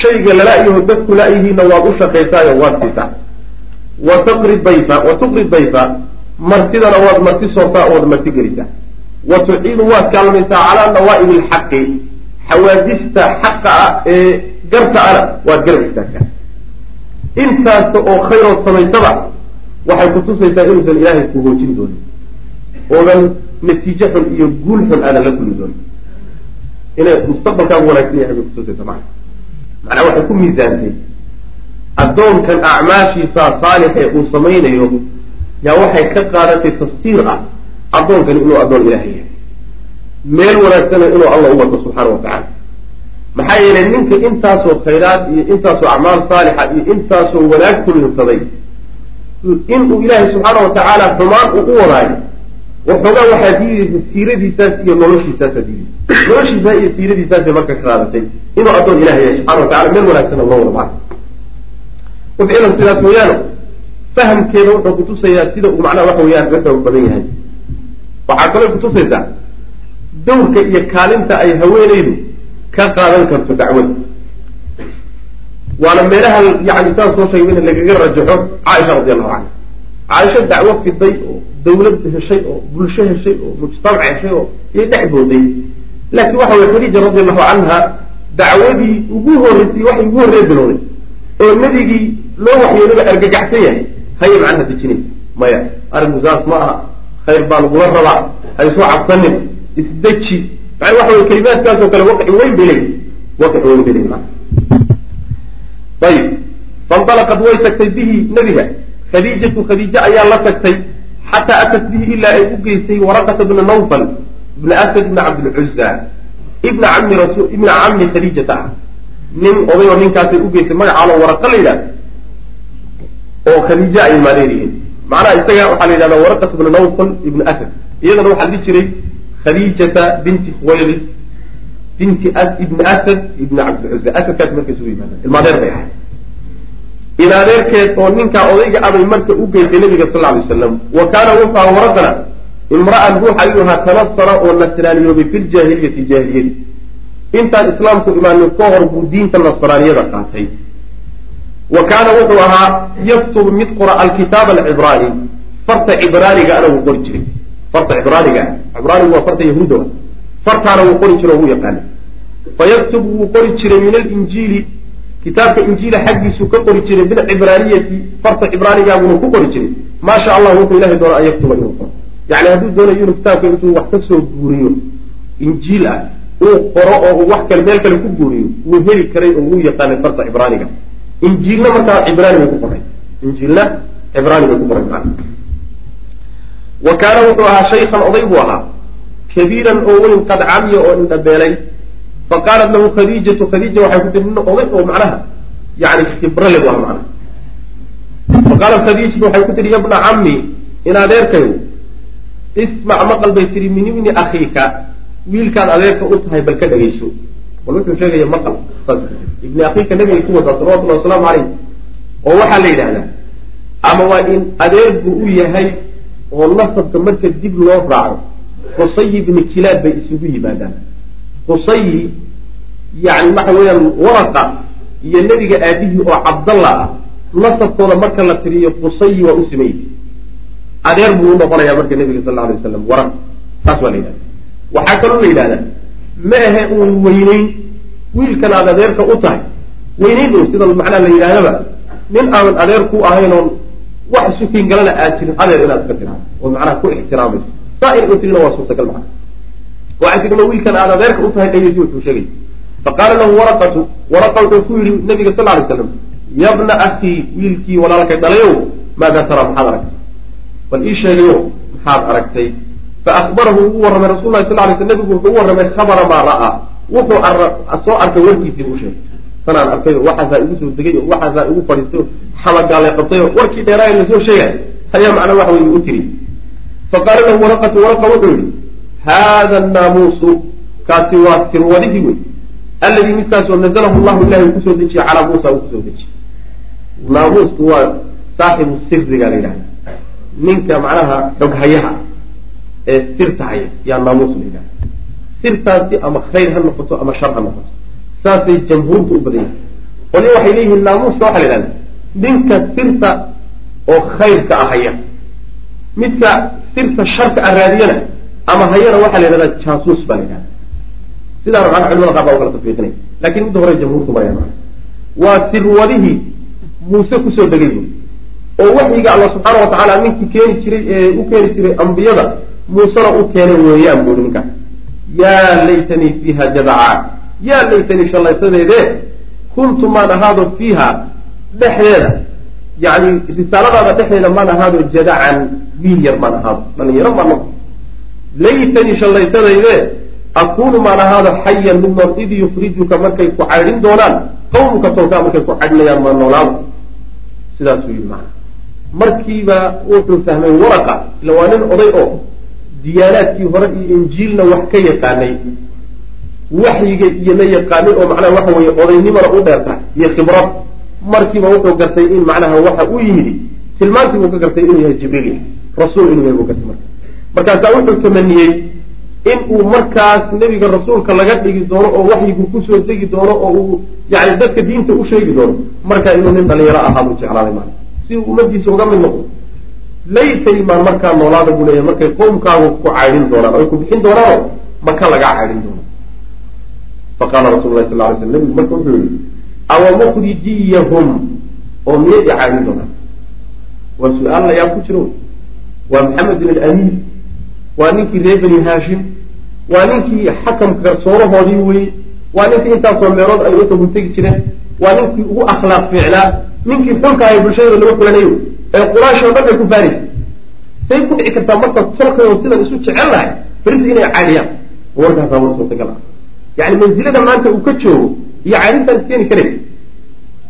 shayga lala-yaho dadku la-yihiinna waad u shaqaysaayo waad siisaa. Wa taqri dayfa wa tuqri dayfa. Martidana waad marti soortaa ood marti gelisaa. Wa tuciinu waad kaalmaysaa calaa nawaa'ibi alxaqi xawaadista xaqa ah ee garta ana waad garab istaagtaa intaasta oo khayrood samaysaba waxay kutusaysaa inuusan ilaahay ku hoojin doonin oodan natiijo xun iyo guul xun aadan la kulmi doonin inay mustaqbalkaagu wanaagsan yahay bay kutusaysaa macna macnaa waxay ku miisaantay addoonkan acmaashiisa saalixee uu samaynayo yaa waxay ka qaadatay tafsiir ah addoonkani inuu addoon ilaahay yahay meel wanaagsana inuu alla u wato subxaana wa tacaala. Maxaa yeelay ninka intaasoo khayraad iyo intaasoo acmaal saalixa iyo intaasoo wanaag kulinsaday inuu ilaahay subxaana wa tacaala xumaan uu u wadaayo waxoogaa waxaa diidaysa siiradiisaas iyo noloshiisaasa diidaysa noloshiisaa iyo siiradiisaasay marka ka qaadatay inuu addoon ilahay yahay subxana wa tacala meel wanaagsana loo wada ficlan sidaas mooyaane fahamkeeda wuxuu kutusayaa sida uu macnaha waxa weyaan ka xoog badan yahay. Waxaa kaloo kutusaysaa dawrka iyo kaalinta ay haweenaydu ka qaadan karto dacwada waana meelaha yani saan soo sheegay in lagaga rajaxo caaisha radi allahu canha caaisha dacwo fiday oo dawlad heshay oo bulsho heshay oo mujtamac heshay oo iyo dhex booday. Laakiin waxa weye khadiija radi allahu canha dacwadii ugu horreysay waxay ugu horrey bilowday oo nebigii loo waxyoonaba argagaxsan yahay hayay macnaha dejinaysa maya arrinku saas ma aha. Khayr baa lagula rabaa. Ha isu cabsanin isdeji. Maa waxa wey kelimaadkaasoo kale waqci weyn bay leeyihi waqci weyn bay leeyihi ayib. Fainalaqad way tagtay bihi nebiga. Khadiijatu khadiije ayaa la tagtay. Xataa atat bihi ilaa ay u geysay waraqata bna nawfal ibna asad ibna cabdilcuza ibna cami rasul ibna cami khadiijata ah nin oday oo ninkaasay u geysay magacaalo waraqa la yidhahda oo khadiije ay maadeer yihiin macnaha isaga waxaa la yidhahda waraqat ibna nawfal ibna asad iyadana waxaa dhihi jiray khadiijata binti khuwaylid binti ibni asad ibni cabdilcuza asadkaas marka isugu yimaadaan. Ilmaadeer bay ahay in adeerkeed oo ninkaa odayga abay marka u geysay nabiga sal alay wasalam wa kaana wuxuu aha waraqana imra'an ruux ayuu ahaa tanasara oo nasraaniyoobay fi ljaahiliyati jaahiliyadi intaan islaamku imaanin ka hor buu diinta nasraaniyada qaatay. Wa kaana wuxuu ahaa yaktubu mid qora alkitaaba alcibraani farta cibraaniga ana wuu qori jiray farta cibraaniga cibraanigu waa farta yahuuda fartaana wuu qori jiro wuu yaqaana fayaktubu wuu qori jiray min alinjiili. Kitaabka injiila xaggiisuu ka qori jiray bilcibraaniyati farta cibraanigaabuna ku qori jiray. Maa sha allah wuxuu ilahay doona an yaktuba inuu qoro yani hadduu doonayo inuu kitaabka intuu wax ka soo guuriyo injiil ah uu qoro oo uu wax kale meel kale ku guuriyo wuu heli karay oo wuu yaqaanay farta cibraaniga injiilna markaa cibraani bay ku qoray. Injiilna cibraani bay ku qoray wa kaana wuxuu ahaa shaykhan oday buu ahaa. Kabiiran oo weyn qad camiya oo indhabeelay faqaalat lahu khadiijatu khadiija waxay ku tiri nin oday oo macnaha yani khibrale waa macnaha. Faqaalat khadiijatu waxay ku tihi yabna cammi in adeerkayo ismac maqal bay tihi min ibni akhiika wiilkaad adeerka u tahay bal ka dhegayso. Bal wuxuu sheegaya maqal. Ibni akhiika nabigay ku wadaa salawatullahi wasalaamu caleyh oo waxaa la yidhahdaa ama waa in adeer buu u yahay oo nasabka marka dib loo raaco qusay ibni kilaab bay isugu yimaadaan. Qusayi yani waxa weeyaan waraqa iyo nebiga aabihii oo cabdalla ah nasabkooda marka la tiriyo qusayi waa u simayey adeer buu u noqonayaa marka nebiga sal alla alay waslam waraq saas waa la yidhahda waxaa kaloo la yidhahdaa ma ahe uun weyneyn wiilkan aad adeerka u tahay. Weyneyn un sida macnaa la yidhahdaba nin aanan adeer ku ahayn wax sukin galana aad jirin adeer inaad iska tiraado oo macnaha ku ixtiraamayso. Saa in u tirina waa suurtagal macna. Waxay tidhi wiilkan aad adeerka u tahay dhegeysi wuxuu sheegay. Faqaala lahu waraqatu waraqa wuxuu ku yidhi nabiga sal alay slam yabna akhii wiilkii walaalkay dhalayow maadaa tara maxaad aragtay? Bal ii sheegayo maxaad aragtay. Faakbarahu ugu warramay rasul lahi sal lay sl nabigu wuxuu u warramay khabara maa ra'aa wuxuu soo arkay warkiisii u sheegay. Sanaan arkay oo waxaasaa igu soo degay oo waxaasaa igu fadhiistay oo xamagaale qabtay warkii dheeraay la soo sheegay. Ayaa macnaa waxa wey u tiri faqaala lahu waraqatu waraqa wuxuu yihi hada naamuusu kaasi waa sirwadihii wey alladii midkaasoo nazalahu llahu ilahi ku soo dejiyey calaa muusa uu ku soo dejiyey naamuusku waa saaxibu siriga la yidhahda ninka macnaha xoghayaha ee sirta haya yaa naamuus la yidhahda sirtaasi ama khayr ha noqoto ama shar ha noqoto saasay jamhuurta u badan yahay qolyo waxay leeyihiin naamuuska waxa la yidhahda ninka sirta oo khayrka ah haya midka sirta sharka ah raadiyana ama hayana waxaa la yidhahdaa jaasuus baa la yidhahda sidaana macnaha culimada qaar baa u kala tafiiqinay laakiin midda hore jamhuurku maraya maa waa sirwadihii muuse ku soo degay buy oo waxyiga alla subxaana wa tacaala ninkii keeni jiray ee u keeni jiray ambiyada muusena u keenay weeyaan buui ninkaas yaa laytanii fiiha jadacaa yaa laytanii shallaysadeede kuntu maan ahaado fiiha dhexdeeda yani risaaladaada dhexdeeda maan ahaado jadacan wiil yar maan ahaado dhalinyaro maan noqo laytanii shallaysadayde akuunu maan ahaado xayan mid id yukrijuka markay ku caydhin doonaan qawmuka tolkaa markay ku cadhinayaan maa noolaado sidaasuu yidhi maana markiiba wuxuu fahmay waraqa ila waa nin oday oo diyaanaadkii hore iyo injiilna wax ka yaqaanay waxyiga iyo la yaqaanay oo macnaha waxa weeye odaynimana u dheerta iyo khibrad markiiba wuxuu gartay in macnaha waxa u yimidi tilmaantii buu ka gartay inuu yahay jibriil rasuul inuu yahay buu gartay marka. Markaasaa wuxuu tamaniyey in uu markaas nebiga rasuulka laga dhigi doono oo waxyigu ku soo degi doono oo uu yani dadka diinta u sheegi doono markaa inuu nin dhalinyaro ahaa buu jeclaaday maala si uu ummadiisa uga mid noqdo laytaymaan markaa noolaada buu leeyahay markay qowmkaagu ku caydhin doonaan oy ku bixin doonaano maka lagaa caydhin doono. Faqaala rasul lahi sal ly sl nabigu marka wuxuu yihi awa mukhrijiyahum oo miyay i caydhin doonaan waa su'aal layaab ku jiro waa maxamed bin alamiir waa ninkii reer beni haashim waa ninkii xakamka garsoorahoodii weye waa ninkii intaasoo meelood ay u taguntegi jireen waa ninkii ugu akhlaaq fiicnaa ninkii xulka ay bulshadooda laga fulanayo ee quraashoo dhan bay ku faanaysa say ku dhici kartaa marka tolkayo sidan isu jecel lahay berinta inay caadiyaan warkaasaa war suurtagal ah yani mansilada maanta uu ka joogo iyo caadintaan iskeeni karay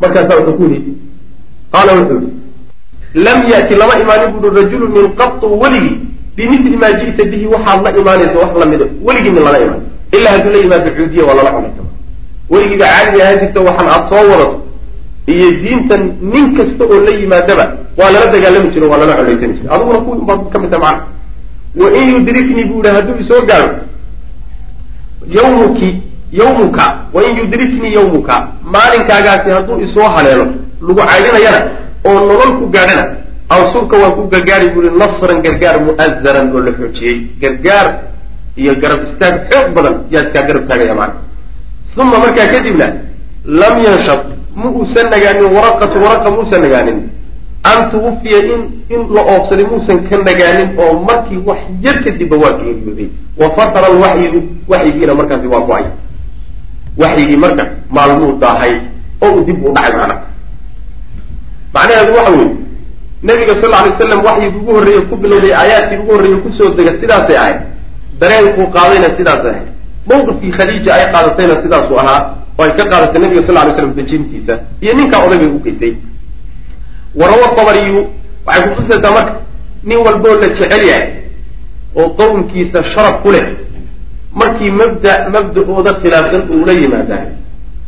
markaasaa wuxuu ku yihi qaala wuxuu yihi lam yati lama imaanin buui rajulu min qatu weligii bimili maa ji'ta bihi waxaad la imaanayso wax lamida weligii min lala imaan. Ilaa hadduu la yimaado cuudiya waa lala cunaysaa weligiiba caadi ahaan jirta waxaan aada soo wadato. Iyo diintan nin kasta oo la yimaadaba waa lala dagaalami jiro waa lala colaysani jiro. Adiguna kuwi unbaad ka mid tahay macana wa in yudriknii buu yihi hadduu isoo gaaro yawmuki yawmuka wa in yudriknii yawmuka maalinkaagaasi hadduu isoo haleelo lagu caydinayana oo nolol ku gaadhana ansurka waan ku gargaari buu yihi nasran gargaar mu'azaran oo la xoojiyey. Gargaar iyo garab istaag xoog badan yaa iskaa garab taagaya macana uma markaa kadibna lam yanshab ma uusan nagaanin waraqatu waraqa muusan nagaanin. An tuwufiya in in la oobsaday muusan ka nagaanin oo markii wax yar kadibba waa geeriyooday. Wa fatara alwaxyu waxyigiina markaasi waa go'ay waxyigii marka maalmuu daahay oo uu dib u dhacay macna macnaheedu waxa weeye nabiga sal alay slam waxyigi ugu horreeye ku bilowday aayaadkii ugu horreeye ku soo dega sidaasay ahayd. Dareenkuu qaadayna sidaasay ahayd. Mawqifkii khadiija ay qaadatayna sidaasuu ahaa oo ay ka qaadatay nabiga sal lay slam dejintiisa iyo ninkaa odaybay u geysay. Warawa tabariyu waxay kutusaysaa marka nin walboo la jecel yahay oo qowmkiisa sharaf ku leh markii mabda mabda-ooda khilaafsan uula yimaadahay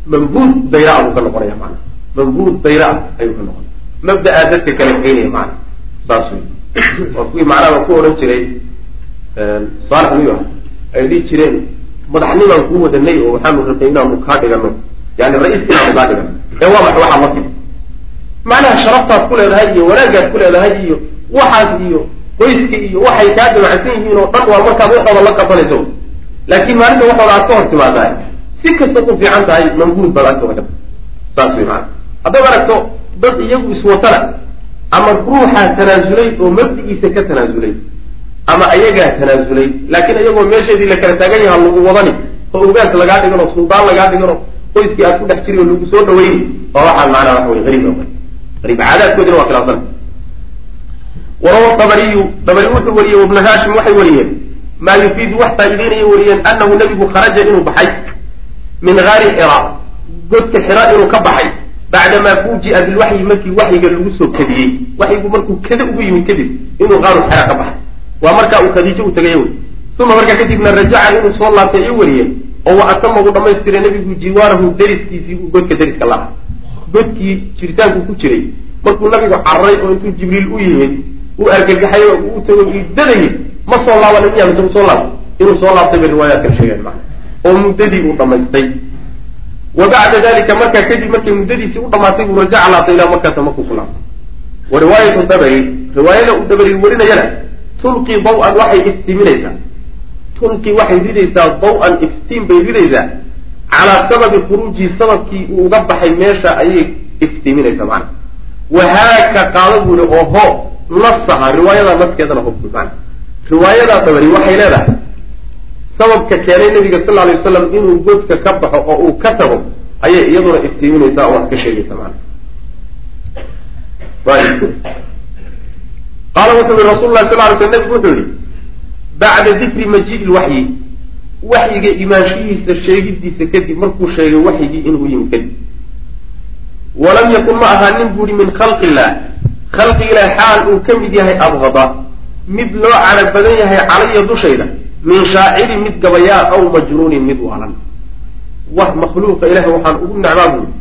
mambuud dayraa buu ka noqonaya maana mambuud dayraa ayuu ka noqonaya. Mabda-aa dadka kale keynaya maana saas wey waa kuwii macnaha ku odhan jiray ah ay dhihi jireen madaxnimaan kuu wadanay oo waxaanu rabnay inaanu kaa dhigano. Yani ra'iiska inaanu kaa dhigano. Ee waa maxay waxaa marka macnaha sharaftaad ku leedahay iyo wanaagaad ku leedahay iyo waxaas iyo qoyska iyo waxay kaa damacsan yihiin oo dhan waa markaad waxooda la qabanayso laakiin maalinta waxooda aad ka hor timaadahay si kasta ku fiican tahay mambuud baad agtooda ka saas wey maana haddaad aragto dad iyagu iswatana ama ruuxaa tanaasulay oo mabdigiisa ka tanaasulay ama ayagaa tanaasulay laakiin iyagoo meesheedii la kala taagan yaha lagu wadani oo ogaas lagaa dhigan oo suldaan lagaa dhigan oo qoyskii aad ku dhex jiri oo lagu soo dhawayni waa waxaan macnaha waxa wey ariib ariib caadaadkoodina waa khilaafsan. Warawa dabariyu dabari wuxuu wariyey ibnu haashim waxay wariyeen maa yufiidu wax faa'iideynaya wariyeen anahu nebigu kharaja inuu baxay min gaari xira godka xira inuu ka baxay bacdamaa fuuji'a bilwaxyi markii waxyiga lagu soo kadiyey waxyigu markuu kada ugu yimid kadib inuu qaaru xira ka baxay waa markaa uu khadiijo u tagay wey uma markaa kadibna rajaca inuu soo laabtay ay wariyeen oo wa atama uu dhamaystiray nebigu jiwaarahu deriskiisii uu godka deriska lahaa godkii jiritaanku ku jiray markuu nabigu cararay oo intuu jibriil u yimid uu argagaxay oo uu tago iidadayay ma soo laabanin miya mise u soo laabtay inuu soo laabtay bay riwaayaadkan sheegeen maa oo muddadii uu dhamaystay. Wa bacda dalika markaa kadib markay muddadiisii u dhamaatay buu rajaca laabtay ilaa markaasa markuu ku laabtay. Wa riwaayatu dabari riwaayada uu dabari warinayana tulqi daw-an waxay iftiiminaysaa. Tulqi waxay ridaysaa daw-an iftiin bay ridaysaa. Calaa sababi khuruujihi sababkii uu uga baxay meesha ayay iftiiminaysaa macana wahaaka qaado buu yihi oo ho nasaha riwaayadaa naskeedana hobku macana riwaayadaa dabari waxay leedahay sababka keenay nabiga sal alay wasalam inuu godka ka baxo oo uu ka tago ayay iyaduna iftiiminaysaa oo wax ka sheegaysa qaala wuxuu yihi rasul lah sal lay sl nabigu wuxuu yihi bacda dikri majii lwaxyi waxyiga imaanshihiisa sheegidiisa kadib markuu sheegay waxyigii inuu yimi kadib. Walam yakun ma ahaanin buuhi min khalqi illah khalqi ilaah xaal uu ka mid yahay abgada mid loo carab badan yahay calaya dushayda min shaacirin mid gabayaa aw majnuunin mid waalan wax makhluuqa ilaah waxaan ugu necbaa buuri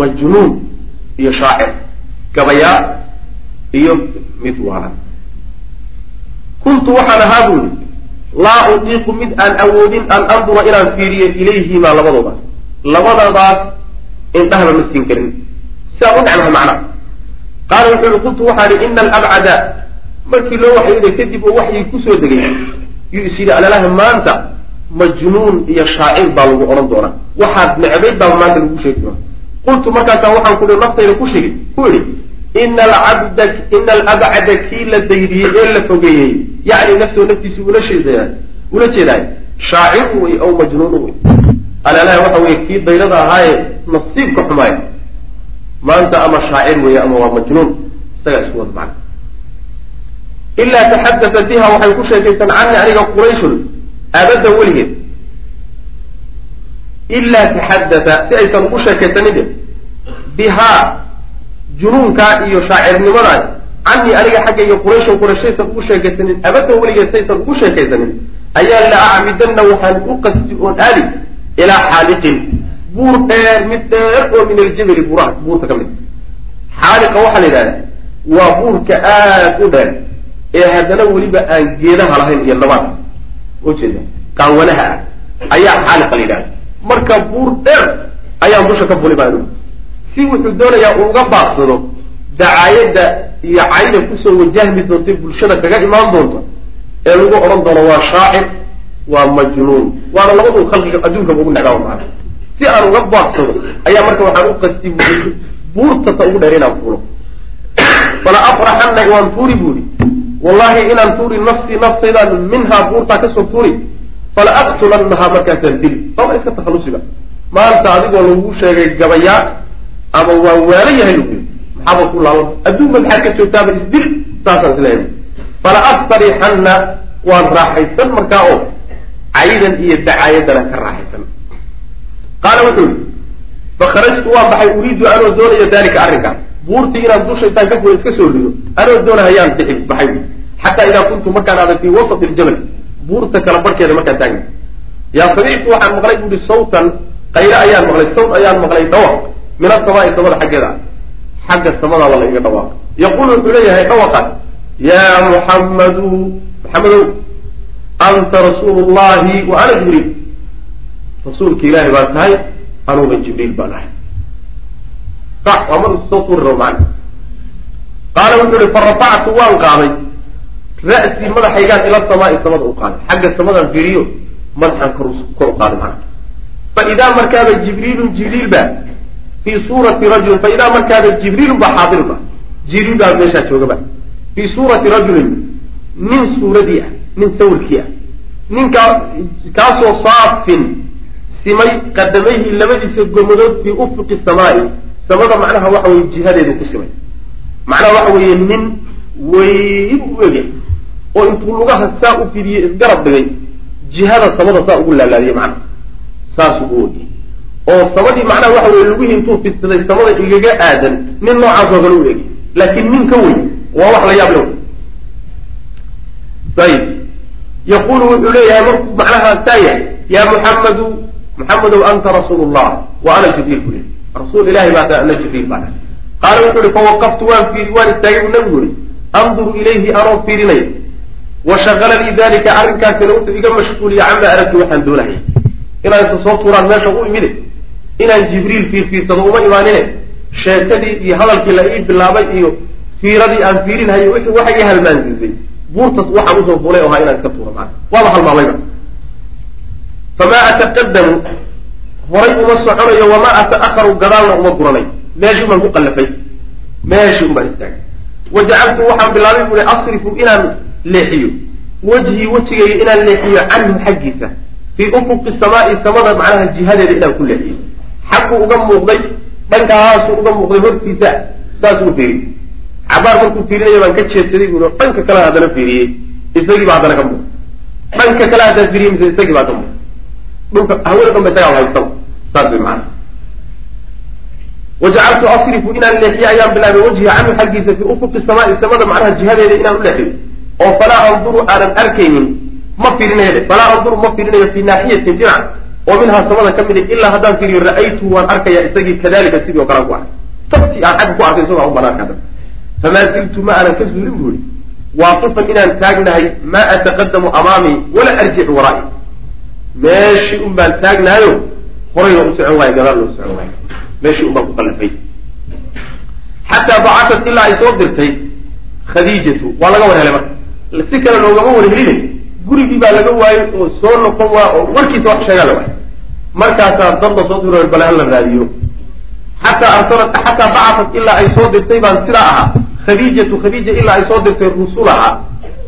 majnuun iyo shaacir gabayaa iyo mid waalan kuntu waxaan ahaa buu yihi laa utiiqu mid aan awoodin an andura inaan fiiriyo ilayhimaa labadoodaas labadadaas indhahaba ma siin karin. Siaan u necmaha macnaha qaala wuxuu yihi qultu waxaan ihi ina alabcada markii loo waxyooday kadib oo waxyii ku soo degay yuu is yidhi alalaha maanta majnuun iyo shaacir baa lagu odhan doonaa. Waxaad necbayd baaba maanta lagu sheegi doonaa. Qultu markaasaa waxaan ku naftayda ku shegi ku idhi ina alcabda ina alabcada kii la daydiyey ee la fogeeyey yacni nafsoo naftiisi ula jeeda ula jeedaay shaacirun wey aw majnuunu wey alalaha waxa weye kii dayrada ahaaye nasiibka xumaay maanta ama shaacir weeye ama waa majnuun isagaa isku wada macna ilaa taxadata biha waxay ku sheekaysan cani aniga qurayshun abadda weligeed ilaa taxadata si aysan ugu sheekaysanin bihaa junuunkaa iyo shaacirnimadaas canii aniga xaggayga qurayshun qurayshaysan ugu sheekaysanin abadda weligeed saysan ugu sheekaysanin ayaa la acmidanna waxaan u qasti oon aali ilaa xaaliqin buur dheer mid dheer oo min aljabali buuraha buurta ka mid xaaliqa waxaa la yidhahda waa buurka aad u dheer ee haddana weliba aan geedaha lahayn iyo nabaadka ujeeda qaawanaha ah ayaa xaaliqa la yidhahda marka buur dheer ayaan dusha ka fuli baa si wuxuu doonayaa uu uga baaqsado dacaayadda iyo cayda ku soo wajahmi doonta bulshada kaga imaan doonta ee lagu odhan doono waa shaacir waa majnuun waana labadu khalqiga adduunkaba ugu necbaa macana si aan uga baaqsado ayaa marka waxaan u qasti buurtata ugu dheer inaan fuulo. Fala afraxanna waan tuuri buuri wallahi inaan tuuri nafsii naftaydaan minhaa buurtaa ka soo tuuri fala aqtulannahaa markaasaan dili baba iska takhalusiba maanta adigoo lagu sheegay gabayaa ama waan waala yahay lagu yiri maxaaba ku laaban adduunba maxaad ka joogtaaba isdil saasaan is leeyahay fala astarixanna waan raaxaysan markaa oo caydan iyo dacaayadana ka raaxaysan. Qaala wuxuu yihi fakharajtu waan baxay uriidu anoo doonayo daalika arrinkaas buurtii inaan dusha intaan ka fulo iska soo rido. Anoo doonahayaan bixi baxay xataa idaa kuntu markaan aaday fii wasati iljabal buurta kala barhkeeda markaan taagna yaa samictu waxaan maqlay buuhi sawtan qayre ayaan maqlay sawt ayaan maqlay dhawaq min asamaai samada xaggeeda. Xagga samada la iga dhawaaq yaquul wuxuu leeyahay dhawaqaas yaa muxammadu maxamedow anta rasuulu llahi wa ana jibriil. Rasuulka ilaahi baa tahay anuuba jibriil baan ahay. Sax waa mar soo tuuri rabo macana qaala wuxuu ihi farafactu waan qaaday ra'sii madaxaygaan ila samaai samada u qaaday. Xagga samadaan fiiriyo madaxaan kor kor u qaaday macana fa idaa markaaba jibriilun jibriil ba fii suurati rajulin fa idaa markaaba jibriilun baa xaadirba jibriil baa meeshaa joogaba fii suurati rajulin nin suuradii ah nin sawirkii ah. Ninkaa kaasoo saafin simay qadamayhi labadiisa gomadood fii ufuqi samaai. Samada macnaha waxa weye jihadeedu ku simay. Macnaha waxa weeye nin weyn u ege oo intuu lugaha saa u fidiyey isgarab dhigay jihada samada saa ugu laalaadiyey macnaha saasuu u ogey oo samadii macnaha waxa weye lugihii intuu fidsaday samada igaga aadan nin noocaasoo kale u egey laakiin nin ka weyn waa wax la yaab le ayib yaqulu wuxuu leeyahay markuu macnaha saa yahay ya muxammadu muxamedow anta rasuulu llah wa ana jibriil bu leey rasuul ilahi baa ana jibriil baa qaala wuxuu ihi fawaqaftu waan fiiri waan istaagay buu nabigu yihi anduru ilayhi anoo fiirinaya wa shaqalanii dalika arrinkaasina wuxuu iga mashquuliya cama aragtu waxaan doonahaya inaan isa soo tuuraan meesha u imide inaan jibriil fiirfiirsado uma imaanine sheekadii iyo hadalkii la ii bilaabay iyo fiiradii aan fiirinhayo waxa ii halmaansiisay buurtas waxaan u soo fulay oo ahaa inaan iska tuuro maana waaba halmaamayba famaa ataqadamu horay uma soconayo wamaa ata'aharu gadaalna uma guranayo meeshii baan ku qallafay meeshii unbaan istaagay wajacaltu waxaan bilaabay bui asrifu inaan leexiyo. Wejhii wejigayga inaan leexiyo canhu xaggiisa. Fii ufuqi samaai samada macnaha jihadeeda inaan ku leexiyo. Xagguu uga muuqday dhankaasuu uga muuqday hortiisa saasuu fiiriy cabaar markuu fiirinaya baan ka jeedsaday bui dhanka kale haddana fiiriyey isagii baa haddana ka muuqday dhanka kale haddana fiiriyey mise isagii baa ka muuqday dhulka hawada dhan ba isagaa haysaba saas way macana wajacaltu asrifu inaan leexiyo ayaan bilaabay wajhi canhu xaggiisa fii ufuqi samaai samada macnaha jihadeeda inaan u leexiyo oo falaa anduru aanan arkaynin ma fiirinayo falaa anduru ma fiirinayo fii naaxiyatin dhinac oo minhaa samada ka mid ilaa haddaan fiiriyo ra'aytu waan arkaya isagii kadalika sidii o kale aan ku arkay. Sabti aan xagga ku arkay isagoo u banaan kada famaa ziltu ma aanan ka zuulin buuri waaqifan inaan taagnahay maa ataqadamu amaamii wala arjicu waraa'i. Meeshii un baan taagnahayo horayna u socon waayo gadaal loo socon waayo. Meeshii un ku qallafay xataa bacatat ilaa ay soo dirtay khadiijatu waa laga war helay marka si kale loogama war heline gurigii baa laga waayey oo soo noqon waa oo warkiisa wax sheegaa la waay markaasaa dad soo diro bale hala raadiyo. Xataa arsalat xataa bacatat ilaa ay soo dirtay baan sidaa ahaa. Khadiijatu khadiija ilaa ay soo dirtay rusulaha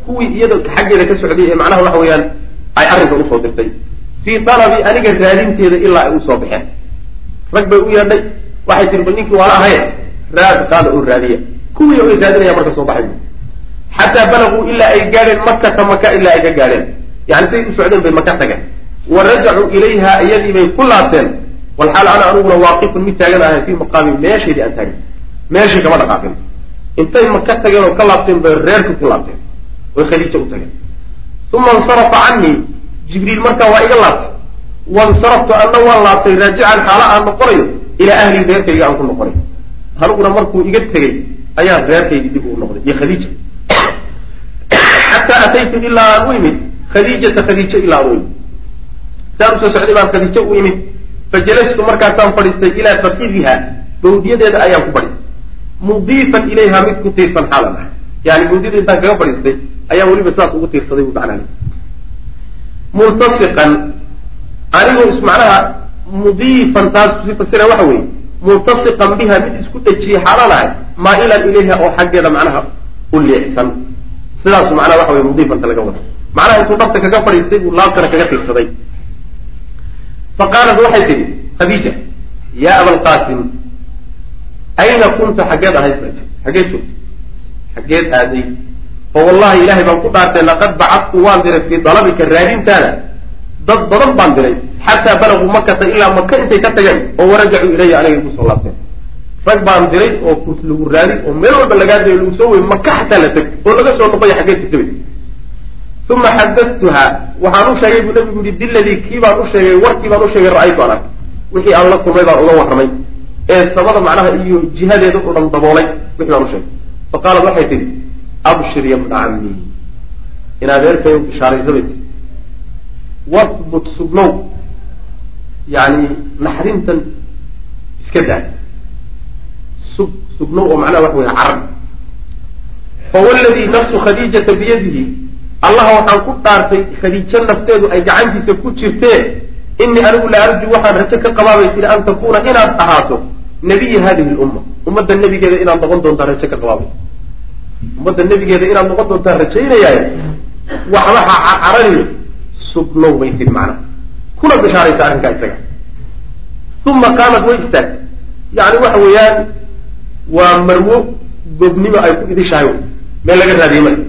kuwii iyada xaggeeda ka socday ee macnaha waxa weeyaan ay arrinka u soo dirtay. Fii dalabi aniga raadinteeda ilaa ay u soo baxeen. Rag bay u yeedhay. Waxay tiri bal ninkii waala ahayn raad qaada oo raadiya. Kuwii ay raadinaya marka soo baxay xataa balaguu ilaa ay gaadheen makata maka ilaa ay ka gaadheen yani say u socdeen bay maka tageen wa rajacuu ilayha iyadii bay ku laabteen walxaal ana aniguna waaqifun mid taagan ahay fii maqaami meeshaydii aan taagin meeshii kama dhaqaaqin intay maka tageen oo ka laabteen bay reerka ku laabteen oy khadiija u tageen uma insarafa canii jibriil markaa waa iga laabtay wansaraftu anna waan laabtay raajican xaala aan noqonayo ilaa ahli reerkayga aan ku noqonay aniguna markuu iga tegey ayaan reerkaygii dib uu noqday iyo khadiija xataa ataytu ilaa aan u imid. Khadiijata khadiijo ilaa aan u imid. Saan u soo socday baan khadiijo u imid. Fajalastu markaasaan fadhiistay ilaa fakidiha bawdiyadeeda ayaan ku fadhiistay mudiifan ilayha mid ku tiirsan xaalan ah. Yani bawdiyada intaan kaga fadhiistay ayaan weliba saas ugu tiirsaday bu macnaa multasiqan anigoo is mudiifan taas kusi fasira waxa weeye. Multasiqan biha mid isku dhejiyey xaalaan ahay maa'ilan ilayha oo xaggeeda macnaha u leexsan. Sidaasu macnaha waxa weye mudiifanta laga wada macnaha intuu dhabta kaga fadhiistay buu laabtana kaga tiirsaday fa qaalat waxay tidhi khadiija yaa abalqaasim ayna kunta xaggeed ahayd? Xaggeed joogtay. Xaggeed aaday. Fa wallahi ilahay baan ku dhaartay laqad bacadtu waan diray fii dalabika raadintaada. Dad badan baan diray xataa balaguu makata ilaa maka intay ka tageen oo warajacuu ilaya aniga ku soo laabteen rag baan diray oo kus lagu raadi oo meel walba lagaa diray lagu soo wey maka xataa la teg oo laga soo noqoya xaggeed kasabay uma xadadtuha waxaan u sheegay buu nabigu yihi biladii kii baan u sheegay warkii baan u sheegay ra'aytu an ark wixii aan la kulmay baan uga warramay ee samada macnaha iyo jihadeeda u dhan daboolay wixii baan u sheegay. Fa qaalat waxay tihi abshir ya bna cammi in adeerkay bishaaraysabay tii wahbut sugnow yani naxrintan iska daa sug sugnow oo macnaha waxa wey carab fawaladii nafsu khadiijata biyadihi. Allaha waxaan ku dhaartay khadiijo nafteedu ay gacantiisa ku jirtee inii anigu la arju waxaan rajo ka qabaabay tiri an takuuna inaad ahaato nabiya hadihi lumma. Ummadda nebigeeda inaad noqon doontaan rajo ka qabaabay. Ummadda nebigeeda inaad noqon doontaan rajaynayaaye waxba ha sugnow bay tiri macnaha kuna bishaaraysa arrinkaa isaga. Uma qaamat way istaagtay. Yani waxa weeyaan waa marwo gobnimo ay ku idishahay meel laga raadiyey marka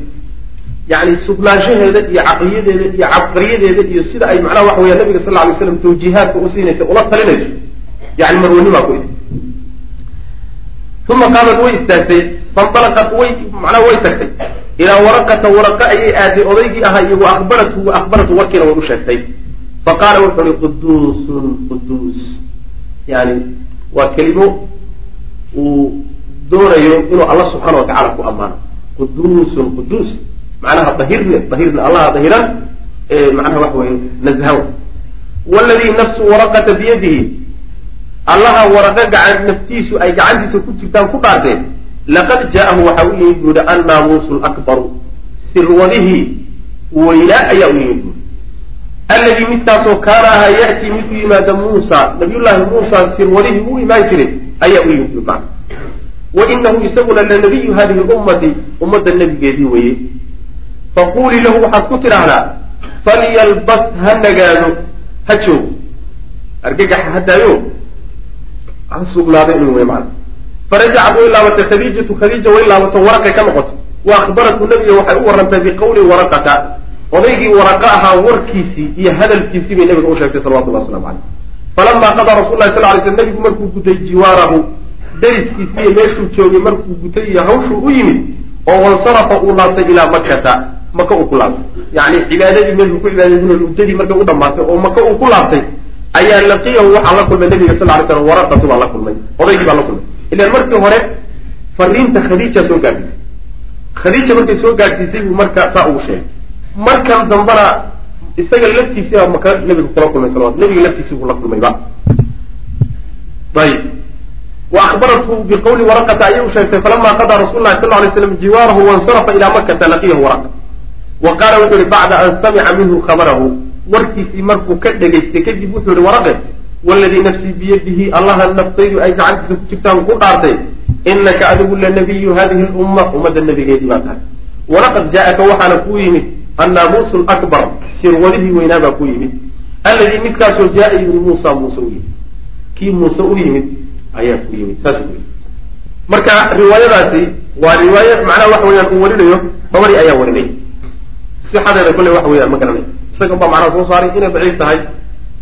yani sugnaanshaheeda iyo caqliyadeeda iyo cabqariyadeeda iyo sida ay macnaha waxa weya nabiga sal lla alay slam tawjiihaadka u siinaysa ula talinayso. Yani marwanimaa ku idi uma qaamat way istaagtay. Fanalaqat way macnaha way tagtay. Ilaa waraqata waraqa ayay aaday odaygii ahaa iyo wa ahbaratu wa ahbaratu warkiina way u sheegtay. Fa qaala wuxuu uhi quduusun quduus. Yani waa kelimo uu doonayo inuu allah subxaana wa tacala ku ammaano. Quduusun quduus. Macnaha dahirne dahirne allaha dahiran macnaha waxa weye nazhaw. Waladii nafsu waraqata biyadihi. Allaha waraqa gacan naftiisu ay gacantiisa ku jirtaan ku dhaarteen. Laqad jaa'ahu waxa u yimid buuhi annaamuusu lakbaru sirwadihii weynaa ayaa u yimid buuri alladii midkaasoo kaana ahaa ya'tii mid u yimaada muusa nabiyullaahi muusa sirwadihii u imaan jiray ayaa u yimid buuri macna wa inahu isaguna lanabiyu hadihi lummati ummadda nebigeedii weeye faquulii lahu waxaad ku tidhaahdaa falyalbas ha nagaado ha joogo argagaxa ha daayo ha sugnaado inuu wey farajacat way laabatay khadiijatu khadiija way laabato waraqay ka noqotay wa akhbaratu nabiga waxay u warantay biqawli waraqata odaygii waraqa ahaa warkiisii iyo hadalkiisii bay nabiga u sheegtay salawatullah waslamu caleyh falamaa qadaa rasul lahi sal ly sl nabigu markuu gutay jiwaarahu dariskiisii iyo meeshuu joogay markuu gutay iyo hawshuu u yimid oo wansarafa uu laabtay ilaa makata maka uu ku laabtay. Yani cibaadadii meeshuu ku cibaadaysan muddadii markay u dhamaatay oo maka uu ku laabtay ayaa laqiyahu waxaa la kulmay nabiga sal lay slam waraqatu baa la kulmay odaygii baa la kulmay. Ilan markii hore fariinta khadiija soo gaadhisay khadiija markay soo gaadhsiisay buu marka saa ugu sheegay. Markan dambana isaga laftiisiibaa maka nabiga kula kulmay salawat nabiga laftiisii buu la kulmayba ayib wa akhbarathu biqawli waraqata ayay u sheegtay falama qadaa rasul lahi sal lay slam jiwaarahu wansarafa ilaa makata laqiyahu waraqa wa qaala wuxuu yihi bacda an samica minhu khabarahu warkiisii markuu ka dhegaystay kadib wuxuu yihi waraqe waladii nafsii biyadihi allaha naftaydu ay gacantiisa ku jirtaan ku dhaartay inaka adigu lanabiyu hadihi lumma ummadda nabigeedii baa tahay walaqad jaaaka waxaana kuu yimid annaamuusu lakbar sirwadihii weynaa baa kuu yimid alladii midkaasoo jaaa yimid muusa muuse u yimid kii muuse u yimid ayaa ku yimid saas yimid marka riwaayadaasi waa riwaaye macnaha waxa weyaan uu warinayo dabari ayaa warinay. Sixadeeda kolley waxa weyaan ma garanay. Isaga baa macnaha soo saaray inay daciif tahay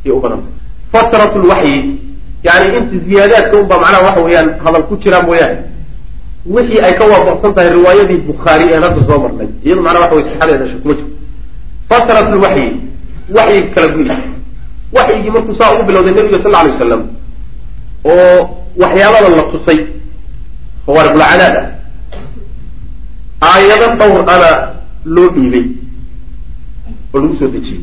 iyo u badantay fatrat lwaxyi yani inta ziyaadaadka un baa macnaha waxa weeyaan hadal ku jiraa mooyaane. Wixii ay ka waafaqsan tahay riwaayadii bukhaari ee hadda soo marnay iyado macnaha waxa wey sixadeeda kuma jirto fatrat lwaxyi waxyiga kala guyi waxyigii markuu saa ugu bilowday nabiga sal alay wasalam oo waxyaabada la tusay fawaariqulcadaad ah aayado dhowr ana loo dhiibay oo lagu soo dejiyey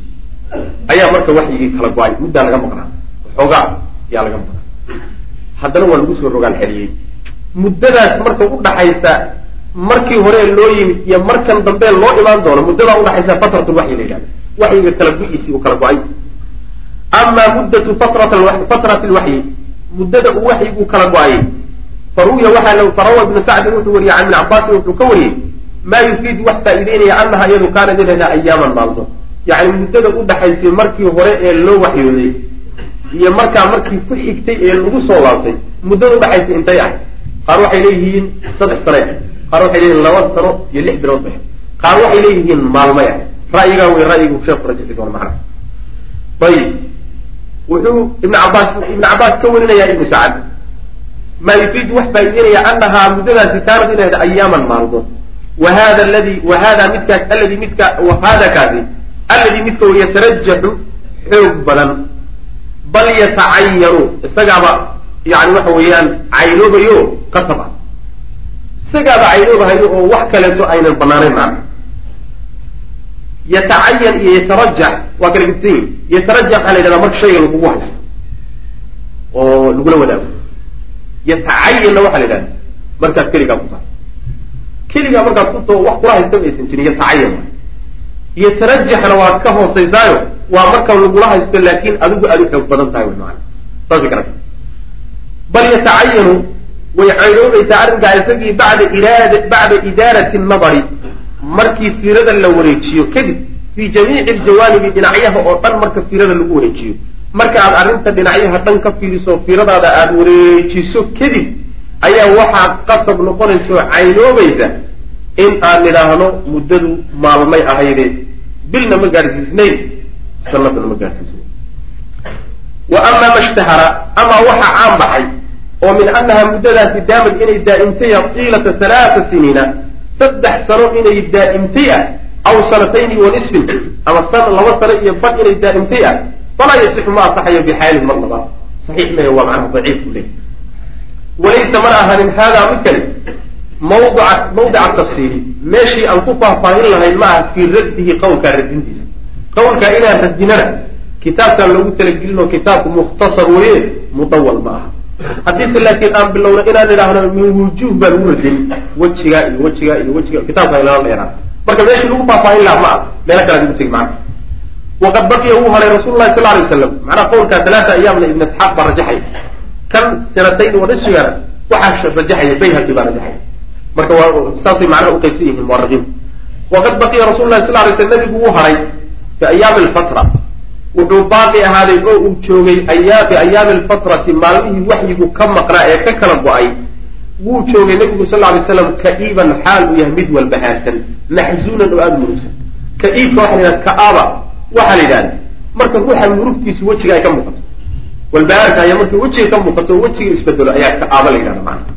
ayaa marka waxyigii kala go'ay muddaa laga maqnaa waxoogaa ayaa laga maqnaa. Haddana waa lagu soo rogaal xeliyey muddadaas marka udhaxaysa markii hore loo yimid iyo markan dambe loo imaan doono muddadaa udhaxaysa fatratul waxyi la yidhahda waxyiga kala gu-iisii uu kala go'ay. Ama muddatu fatrati lwaxyi muddada uu waxyigu kala go'ayay faruya waxaa farawa ibnu sacdin wuxuu wariyey can ibn cabaasin wuxuu ka wariyey maa yufiidu wax faa'iideynaya anaha iyadu kaanat inayna ayaaman maaldo yacni muddada udhaxaysay markii hore ee loo waxyooday iyo markaa markii ku xigtay ee lagu soo laabtay muddada udhaxaysay intay ahay qaar waxay leeyihiin saddex sane ah qaar waxay leeyihiin laba sano iyo lix bilood bay qaar waxay leeyihiin maalmay ah ra'yigaa wey ra'yigu sheeku rajixi doona macnaha ayib wuxuu ibn cabaas ibn cabaas ka warinayaa ibnu sacad maa yufiidu wax faa'ideynaya anahaa muddadaasi kaanat inay ahayd ayaaman maalmood wa hada aladi wa hada midkaas aladi midka wa hada kaasi alladii midka yatarajaxu xoog badan. Bal yatacayanu isagaaba yani waxa weeyaan caynoobayo qasab ah isagaaba caynoobahayo oo wax kaleeto aynan banaanayn macna yatacayan iyo yatarajax waa kala gedisan yihiin yatarajax waxaa la yidhahdaa marka shayga lagugu haysto oo lagula wadaago yatacayanna waxaa la yidhahda markaad keligaa ku tahay. Keligaa markaad ku tao wax kula haystaba aysan jirin yatacayan yatarajaxna waad ka hoosaysaayo waa marka lagula haysto laakin adigu aad u xoog badan tahay wy maana saasay kala bal yatacayanu way caynoobaysaa arrinkaa isagii bacda iraad bacda idaarati nadari markii fiirada la wareejiyo kadib fii jamiici aljawaanibi dhinacyaha oo dhan marka fiirada lagu wareejiyo. Marka aad arrinta dhinacyaha dhan ka fiiriso fiiradaada aada wareejiso kadib ayaa waxaad qasab noqonaysa oo caynoobaysa in aan nidhaahno muddadu maalmay ahayde bilna ma gaadhsiisnayn sanadna ma gaadhsiisnayn wa ama ma ishtahara amaa waxaa caan baxay oo min annaha muddadaasi daamad inay daa'imtaya tiilata halaata siniina saddex sano inay daa'imtay ah aw sanatayni wa ama san laba sano iyo bad inay daa'imtay ah falaa yasixu ma asaxayo bixaalin marnaba saxiix maya waa macnaha daciif ku leey walaysa mana ahanin haadaa midkani mawdica mawdica tafsiili. Meeshii aan ku faahfaahin lahayn ma aha fii raddihi qawlkaa radintiisa qawlkaa inaan radinana kitaabkaan loogu talagelin oo kitaabku mukhtasar weye mudawal ma aha haddiise laakiin aan bilowno inaan idhaahno min wujuh baa lagu radin wejigaa iyo wejigaa iyo wejiga kitaabka ilala dheeraa marka meeshii lagu faahfaahin laha ma ah meelo kale adigu tegi macna waqad baqiya wuu haray rasul lahi sal alay waslam macnaha qawlkaa talaata ayaamna ibn isxaaq baa rajaxay. Kan sanatayn wa nisfigana waxaa rajaxaya bayhaqi baa rajaxaya marka waa saasay macnaha uqaybsan yihiin muwaraqiin waqad baqiya rasul lahi sal lay sl nabigu wuu haray fi ayaami alfatra wuxuu baaqi ahaaday oo uu joogay ayaa fi ayaami alfatrati maalmihii waxyigu ka maqnaa ee ka kala go'ay. Wuu joogay nabigu sal lay slam ka-iiban xaal uu yahay mid walbahaarsan maxzuunan oo aada murugsan ka-iibka waxa la yidhahda ka-aba waxaa la yidhahda marka ruuxa murugtiisu wejiga ay ka muuqato. Walbahaarka ayaa markay wejiga ka muuqato wejiga isbedelo ayaa ka-aaba la yidhahda macana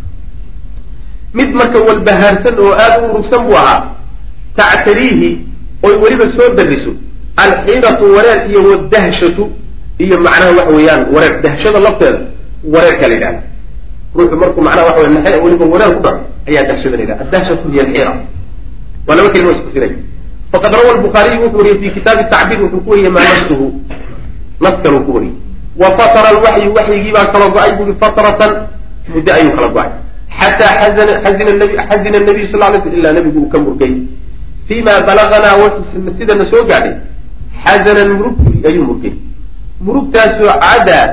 mid marka walbahaarsan oo aada u murugsan buu ahaa tactariihi oy weliba soo dariso alxiiratu wareer iyo wadahshatu iyo macnaha waxa weeyaan wareer. Dahshada lafteeda wareerka la yidhahda ruuxu markuu macnaha waxa wey naxe weliba wareer ku dhaco ayaa dahshada la yidhahda. Adahshatu hiya alxiira waa laba kelima isku sinay faqad rawa lbukhaariyu wuxuu wariyey fi kitaabi tacbiir wuxuu ku wariyey maa nasuhu nas kaluu ku wariyey. Wa fatara alwaxyu waxyigii baa kala go'ay buui fatratan muddo ayuu kala go'ay. Xataa xazina nabiyu sal lay sl ilaa nabigu uu ka murgay. Fii ma balaganaa sidana soo gaadhay xazanan murug ayuu murgay murugtaasoo cadaa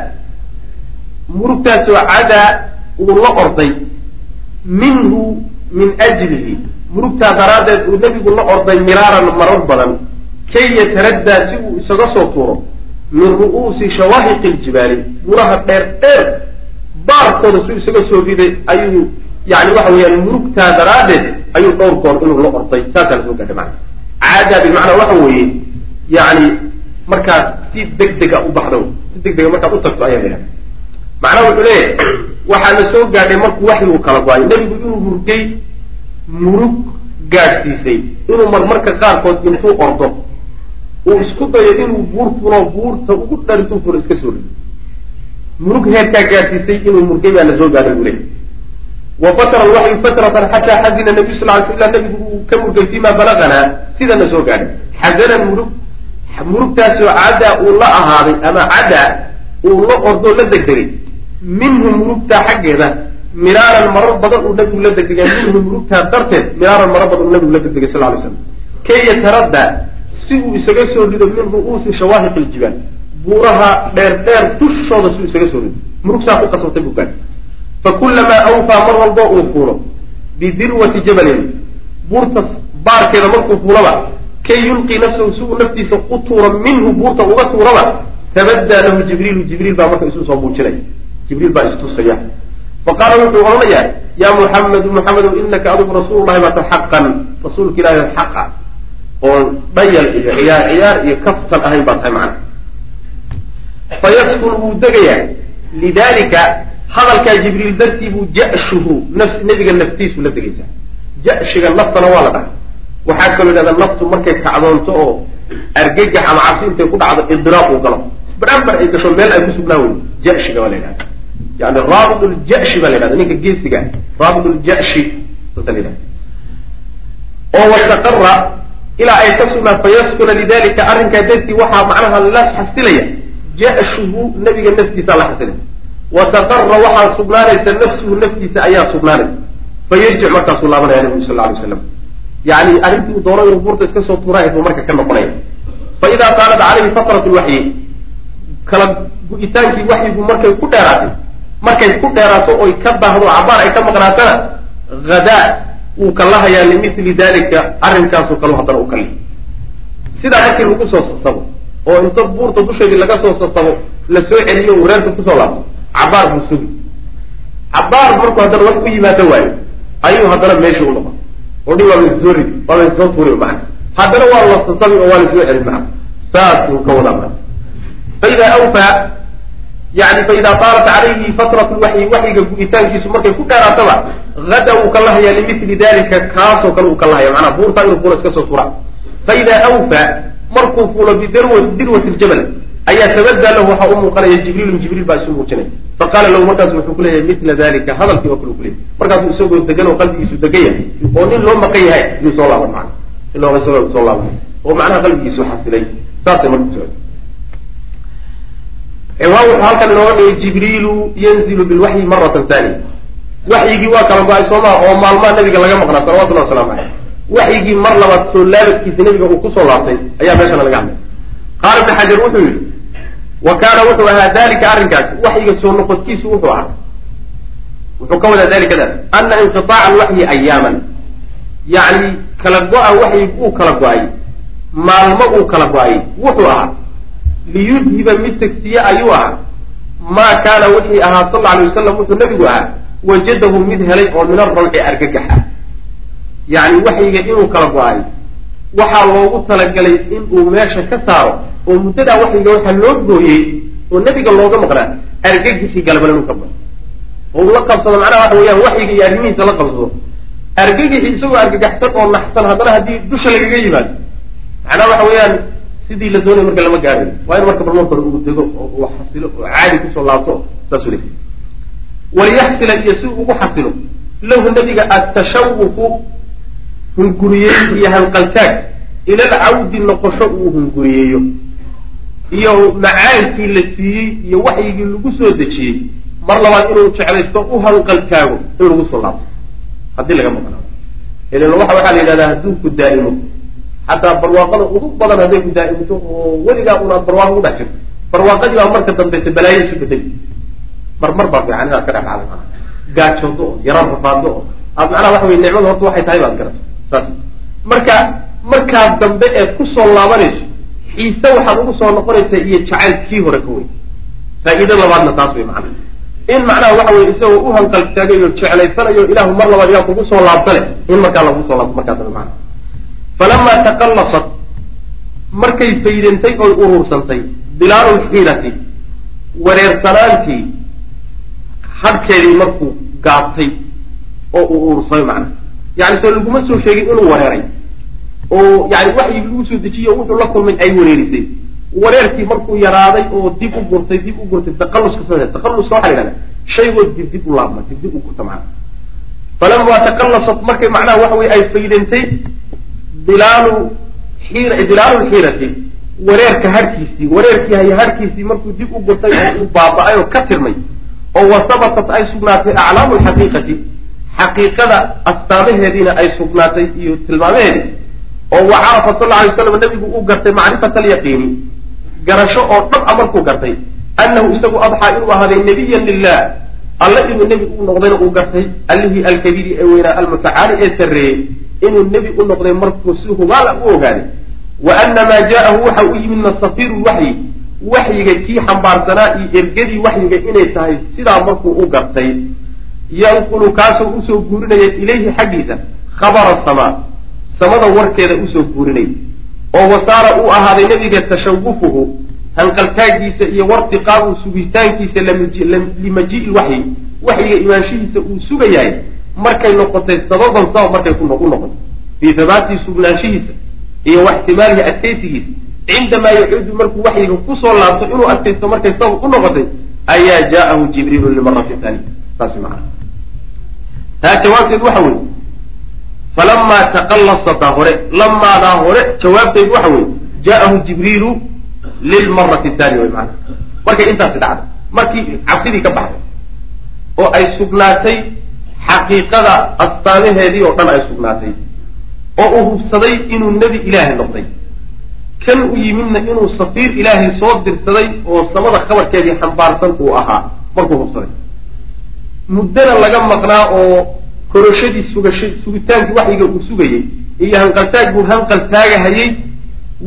murugtaasoo cadaa uu la orday minhu min ajlihi murugtaa daraaddeed uu nebigu la orday miraaran marar badan kay yataraddaa si uu isaga soo tuuro min ru'uusi shawaahiqi ljibaali buraha dheer dheer baarkooda su isaga soo riday ayuu yani waxa weeyaan murugtaa daraaddeed ayuu dhowr goor inuu la orday saasaa la soo gaadhay macana caadaa bimacnaa waxa weeye yani markaad si deg dega u baxdo si deg dega markaad u tagto ayaa laha macnaha wuxuu leeyahay waxaa la soo gaadhay markuu waxyigu kala go'ay. Nebigu inuu murgay murug gaadhsiisay. Inuu marmarka qaarkood intuu ordo uu isku dayo inuu buur fulo buurta ugu dharituu fulo iska soo rido murug heerkaa gaadhsiisay inuu murgay baa la soo gaadhay buu leeyahy wa fatara alwaxyu fatratan xataa xazina nabiy sal ly sl ila nabigu uu ka murgay fima balaganaa sidana soo gaadhay. Xazanan murug murugtaasoo cadaa uu la ahaaday ama cadaa uu la ordoo la degdegay. Minhu murugtaa xaggeeda miraaran marar badan uu nabigu la degdegay. Minhu murugtaa darteed miraaran marar badan uu nabigu la degdegay sal lay slam kay yataraddaa si uu isaga soo rido min ru'uusi shawaahiq iljibaal buuraha dheer dheer dushooda si uu isaga soo rido murugsaa ku qasabtay buu gaadhay. Fakulamaa awfaa mar walbo uu fuulo bidirwati jabalin. Buurta baarkeeda markuu fuulaba kay yulqii nafsahu si uu naftiisa u tuuro minhu buurta uga tuuraba tabaddaa lahu jibriilu jibriil baa marka isu soo muujinaya jibriil baa istusaya faqaala wuxuu odhanayaa yaa muxamedu muxamedow inaka adigu rasuululahi baata xaqan rasuulka ilaahi xaqa oon dhayal iyo ciyaar ciyaar iyo kaftan ahayn baa tahay macna fayaskun wuu degayaa lidalika hadalkaa jibriil dartii buu jashuhu nafs nebiga naftiisu la degaysaa jashiga naftana waa la dhahay waxaa kaloo yidhahda naftu markay kacdoonto oo argagax ama cabsi intay ku dhacdo idiraaq uu galo. Isbadhanbar ay gasho meel ay ku sugnaa wey jashiga baa la yidhahda yani raabit ljashi baa la yidhahda ninka geesiga raabit ljashi saasa la yidhahda oo wastaqara ilaa ay ka sugnaa fayaskuna lidalika arrinkaa dartii waxaa macnaha la xasilaya jashuhu nabiga naftiisa la xasilaya wataqara waxaa sugnaanaysa nafsuhu naftiisa ayaa sugnaanaysa. Fayarjic markaasuu laabanaya nabigu sal la alay waslam yani arrintii uu doono inuu buurta iska soo tuuraay buu marka ka noqonaya fa idaa qaalat calayhi fatrat lwaxyi kala gu-itaankii waxyigu markay ku dheeraatay. Markay ku dheeraato oy ka daahdo cabaar ay ka maqnaatana hadaa wuu kalahayaa limithli dalika arrinkaasoo kale haddana u kali sidaa markii lagu soo sasabo oo inta buurta dusheedii laga soo sasabo la soo celiyo reerka ku soo laabto cabaar buu sugi. Cabaar markuu haddana wax u yimaado waayo ayuu haddana meesha u oo dhi waa la soo ridi waa la soo tuuri macna haddana waa la sasabi oo waa la soo celin macna saasuu ka wadaa macna faida awfaa yani faida taalat calayhi fatrat lwaxyi waxyiga gu-itaankiisu markay ku dheeraataba hada uu ka lahayaa limithli dalika kaasoo kale uu ka lahaya macnaa buurtaa inuu fuulo iska soo tuura faida awfaa markuu fuulo bidirwati ljabal ayaa tabaddaa lahu waxaa u muuqanaya jibriilun jibriil baa isu muujinaya faqaala lahu markaasu wuxuu kuleeyahay mila dalika hadalkii oo kale u kuleyahy markaasuu isagoo degan oo qalbigiisu degan yahay oo nin loo maqan yahay yuu soo laaban mana nin loo isagoo soo laaban. Oo macnaha qalbigiisu xasilay. Saasay marka socotay ciwaan wuxuu halkan inooga dhigay jibriilu yanzilu bilwaxyi maratan thaniya. Waxyigii waa kala go'ay soomaa oo maalmaha nabiga laga maqnaa salawatullahi waslamu caleyh waxyigii mar labaad soo laabadkiisa nabiga uu ku soo laabtay ayaa meeshana laga hadlay. Qaala ibn xajar wuxuu yihi wa kaana wuxuu ahaa dalika arrinkaasi waxyiga soo noqodkiisu wuxuu ahaa wuxuu ka wadaa dalikadaas ana inqiaaca alwaxyi ayaaman yacni kala go-a waxyig uu kala go'ay maalmo uu kala go'ay wuxuu ahaa liyudhiba mid tegsiye ayuu ahaa maa kaana wixii ahaa sal alay wasalam wuxuu nebigu ahaa wajadahu mid helay oo min arawci argagaxa yacni waxyiga inuu kala go'ay waxaa loogu talagalay inuu meesha ka saaro oo muddadaa waxyiga waxaa loo gooyey oo nebiga looga maqnaa argagixii galabal inuu ka bao oo uu la qabsado macnaha waxa weeyaan waxyiga iyo arrimihiisa la qabsado. Argagixii isagoo argagaxsan oo naxsan haddana haddii dusha lagaga yimaado macnaha waxa weeyaan sidii la doonay marka lama gaarayo waa in marka barmarka hore uu dego oo uu xasilo oo caadi ku soo laabto saasuu le waliyaxsila iyo si uu ugu xasilo lahu nabiga atashawufu hunguriyeyn iyo hanqaltaag. Ilal cawdi noqosho uu hunguriyeeyo iyo macaankii la siiyey iyo waxyigii lagu soo dejiyey mar labaad inuu jeclaysto u hanqaltaago in lagu soo laabto. Haddii laga maqnaado ilan waxa waxaa la yidhahdaa hadduu ku daa'imo. Xataa barwaaqada ugu badan hadday ku daa'imto oo weligaa unaad barwaaqo udhex jirto barwaaqadii baa marka dambeysa balaayo isu bedeli. Marmar baa fiican inaad ka dhex dhacdo mana gaajoodo oo yaraan rafaado oo. Aad macnaha waxa wey nicmada horta waxay tahay baad garato saas. Marka markaas dambe eed ku soo laabanayso xiise waxaad ugu soo noqonaysaa iyo jacayl kii hore ka wey faa'iido labaadna taas wey macana in macnaha waxa weye isagoo u hanqaltaagayo jeclaysanayo ilaahu mar labaad yaa kugu soo laabtale in markaa lagu soo laabto markaa dambe macana falamaa taqallasat markay faydantay oy uruursantay bilaalu lxiirati wareersanaantii hadhkeedii markuu gaabtay oo uu uruursamay macna yani soo laguma soo sheegin inuu wareeray oo yani waxyigi lagu soo dejiye o wuxuu la kulmay ay wareerisay. Wareerkii markuu yaraaday oo dib u gurtay dib u gurtay taqaluska taqaluska waxa la yhahda shaygoo dib dib u laabma dib dib u gurta macna. Falamaa taqalasat markay macnaha waxa weye ay faydantay dilaalu xiir dilaalu lxiirati wareerka harkiisii wareerkii haya harkiisii markuu dib u gurtay oo uu baaba-ay oo ka tirmay oo wasabatat ay sugnaatay aclaamu lxaqiiqati xaqiiqada astaamaheediina ay sugnaatay iyo tilmaamaheedii oo wa carafa sal alay slam nabigu uu gartay macrifata alyaqiini garasho oo dhab a markuu gartay. Annahu isagu adxaa inuu ahaaday nebiyan lilah alla inuu nebi u noqdayna uu gartay allihii alkabiiri ee weynaa almutacaali ee sarreeyey. Inuu nebi u noqday markuu si hubaala u ogaaday. Wa ana maa jaa'ahu waxa u yimidna safiiru lwaxyi waxyiga kii xambaarsanaa iyo ergadii waxyiga inay tahay sidaa markuu u gartay. Yanqulu kaasoo u soo guurinaya ilayhi xaggiisa. Khabara samaa samada warkeeda u soo guurinaya oo wasaara uu ahaaday nebiga tashawufuhu hanqaltaagiisa iyo wartiqaabu sugitaankiisa limajii'i lwaxyi waxyiga imaanshihiisa uu sugayahay markay noqotay sababan sabab markay u noqotay. Fii habaatii sugnaanshihiisa iyo waxtimaalihi adkaysigiisa cindamaa yacuudu markuu waxyiga ku soo laabto inuu adkaysto markay sabab u noqotay ayaa jaa'ahu jibriilu limarati taaniya saas macana taa jawaabteedu waxa weeye falamaa taqallasataa hore lamaadaa hore jawaabteedu waxa weeye jaa'ahu jibriilu lilmarati taaniya way macana markay intaasi dhacday markii cabsidii ka baxday oo ay sugnaatay xaqiiqada astaamaheedii oo dhan ay sugnaatay oo uu hubsaday inuu nebi ilaahay noqday kan u yimidna inuu safiir ilaahay soo dirsaday oo samada khabarkeedii xambaarsan uu ahaa markuu hubsaday muddana laga maqnaa oo koroshadii sugasha sugitaankii waxyiga uu sugayey iyo hanqaltaag buu hanqal taagahayey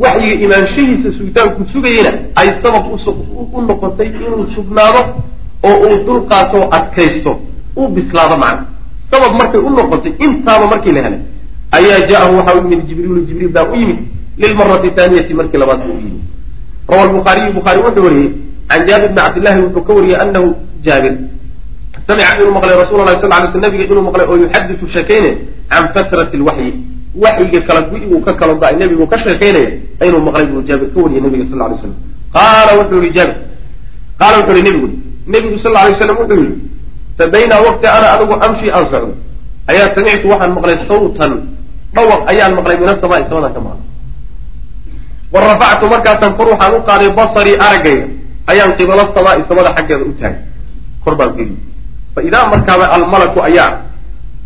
waxyiga imaanshahiisa sugitaankuu sugayeyna ay sabab u noqotay inuu sugnaado oo uu dulqaato adkaysto u bislaado macna. Sabab markay u noqotay intaaba markii la helay ayaa jaahu waxa u yimid jibriilu jibriil baa u yimid lilmarati taaniyati markii labaad buu u yimid. Rawa lbukhaariyu bukhaari wuxuu wariyey can jaabir bni cabdillahi wuxuu ka wariyey anahu jaabir samica inuu maqlay rasul lah sal lay sl nabiga inuu maqlay oo yuxaditu sheekayne can fatrati lwaxyi waxyiga kala gu uu ka kala ba nebigu ka sheekaynaya inuu maqlay buu jaabir ka wariyey nabiga sal lay slam qaala wuxuu yihi jaabir qaala wuxuu yihi nebigu nebigu sal lay slam wuxuu yihi fabaynaa waqti ana adigu amshi aan socdo ayaa samictu waxaan maqlay sawtan dhawaq ayaan maqlay min asamaai samadan ka maqlay wa rafactu markaasaan kor waxaan u qaaday basarii araggayga ayaan qibalo samaai samada xaggeeda u taagay kor baan geliy fa idaa markaaba almalaku ayaa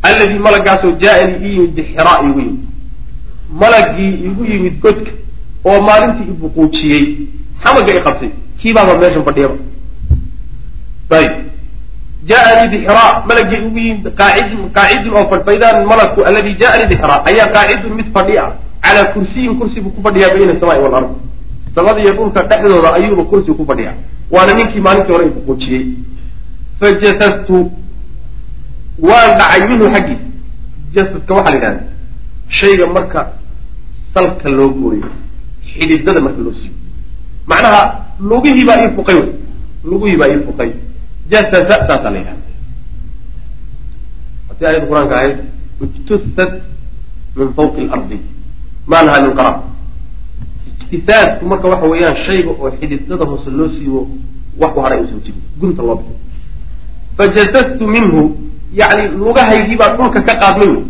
alladii malagaasoo jaa-anii ii yimid bixiraa igu yimid. Malagii igu yimid godka oo maalintii ibuquujiyey xamaga i qabtay. Kiibaaba meeshan fadhiyaba ayb jaaanii bixraa malagii ugu yimid qaacidun qaacidun oo fadh faidaan malaku alladii jaaanii bixraa ayaa qaacidun mid fadhi ah calaa kursiyin kursi ku fadhiyaa bayna asamaai walard. Samada iyo dhulka dhexdooda ayuuba kursi ku fadhiyaa waana ninkii maalintii hore ibuquujiyey fajasadtu waan dhacay minhu xaggiisa jasadka waxaa la yidhahda shayga marka salka loo gooyo xididada marka loo siiyo. Macnaha lugihii baa ii fuqay lugihii baa ii fuqay. Jasada saasaa la yidhahda haddii ayada qur'aanka ahayd ijtusad min fawqi lardi ma laha min qara ijtisaadku marka waxa weeyaan shayga oo xididada hoose loo siibo wax ku haray uusan jirin gunta loo bixi fajasadtu minhu yani lugahaygii baa dhulka ka qaadmay wey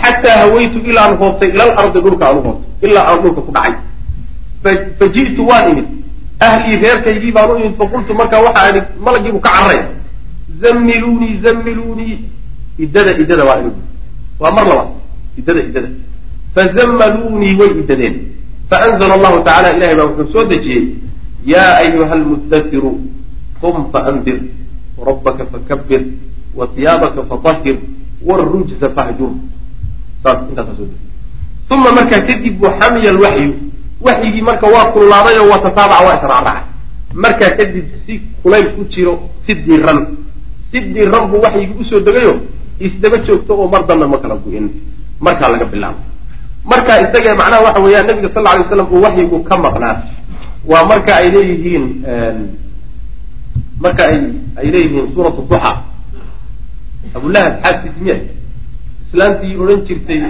xataa hawaytu ilaa aan hoobtay ila alardi dhulka aan u hoobtay ilaa aan dhulka ku dhacay fa waan imid ahlii reerkaygii baan u imid faqultu markaa waxaa idhi malagiibu ka carray zammiluunii zammiluunii iddada iddada waa imid waa mar labaad iddada iddada fazammaluunii way iddadeen faanzla allahu tacala ilahay baa wuxuu soo dejiyey yaa ayuha almuddasiru qum faandir warabbaka fakabir wa hiyaabaka fatahir wrujza fahjur. Uma markaa kadib buu xamiya alwaxyu waxyigii marka waa kululaaday oo waa tataabaca waa israacraacay markaa kadib si kulayl ku jiro si diiran si diiran buu waxyigii u soo degayo isdaba joogto oo mar dambe ma kala gu-in markaa laga bilaabo. Markaa isaga macnaha waxa weeyaan nabiga sal alay waslam uu waxyigu ka maqnaa waa marka ay leeyihiin marka ay ay leeyihiin suuratu duxa. Abulahab xaasidmiya islaantii odhan jirtay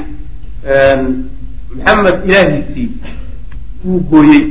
maxamed ilaahiisii wuu gooyey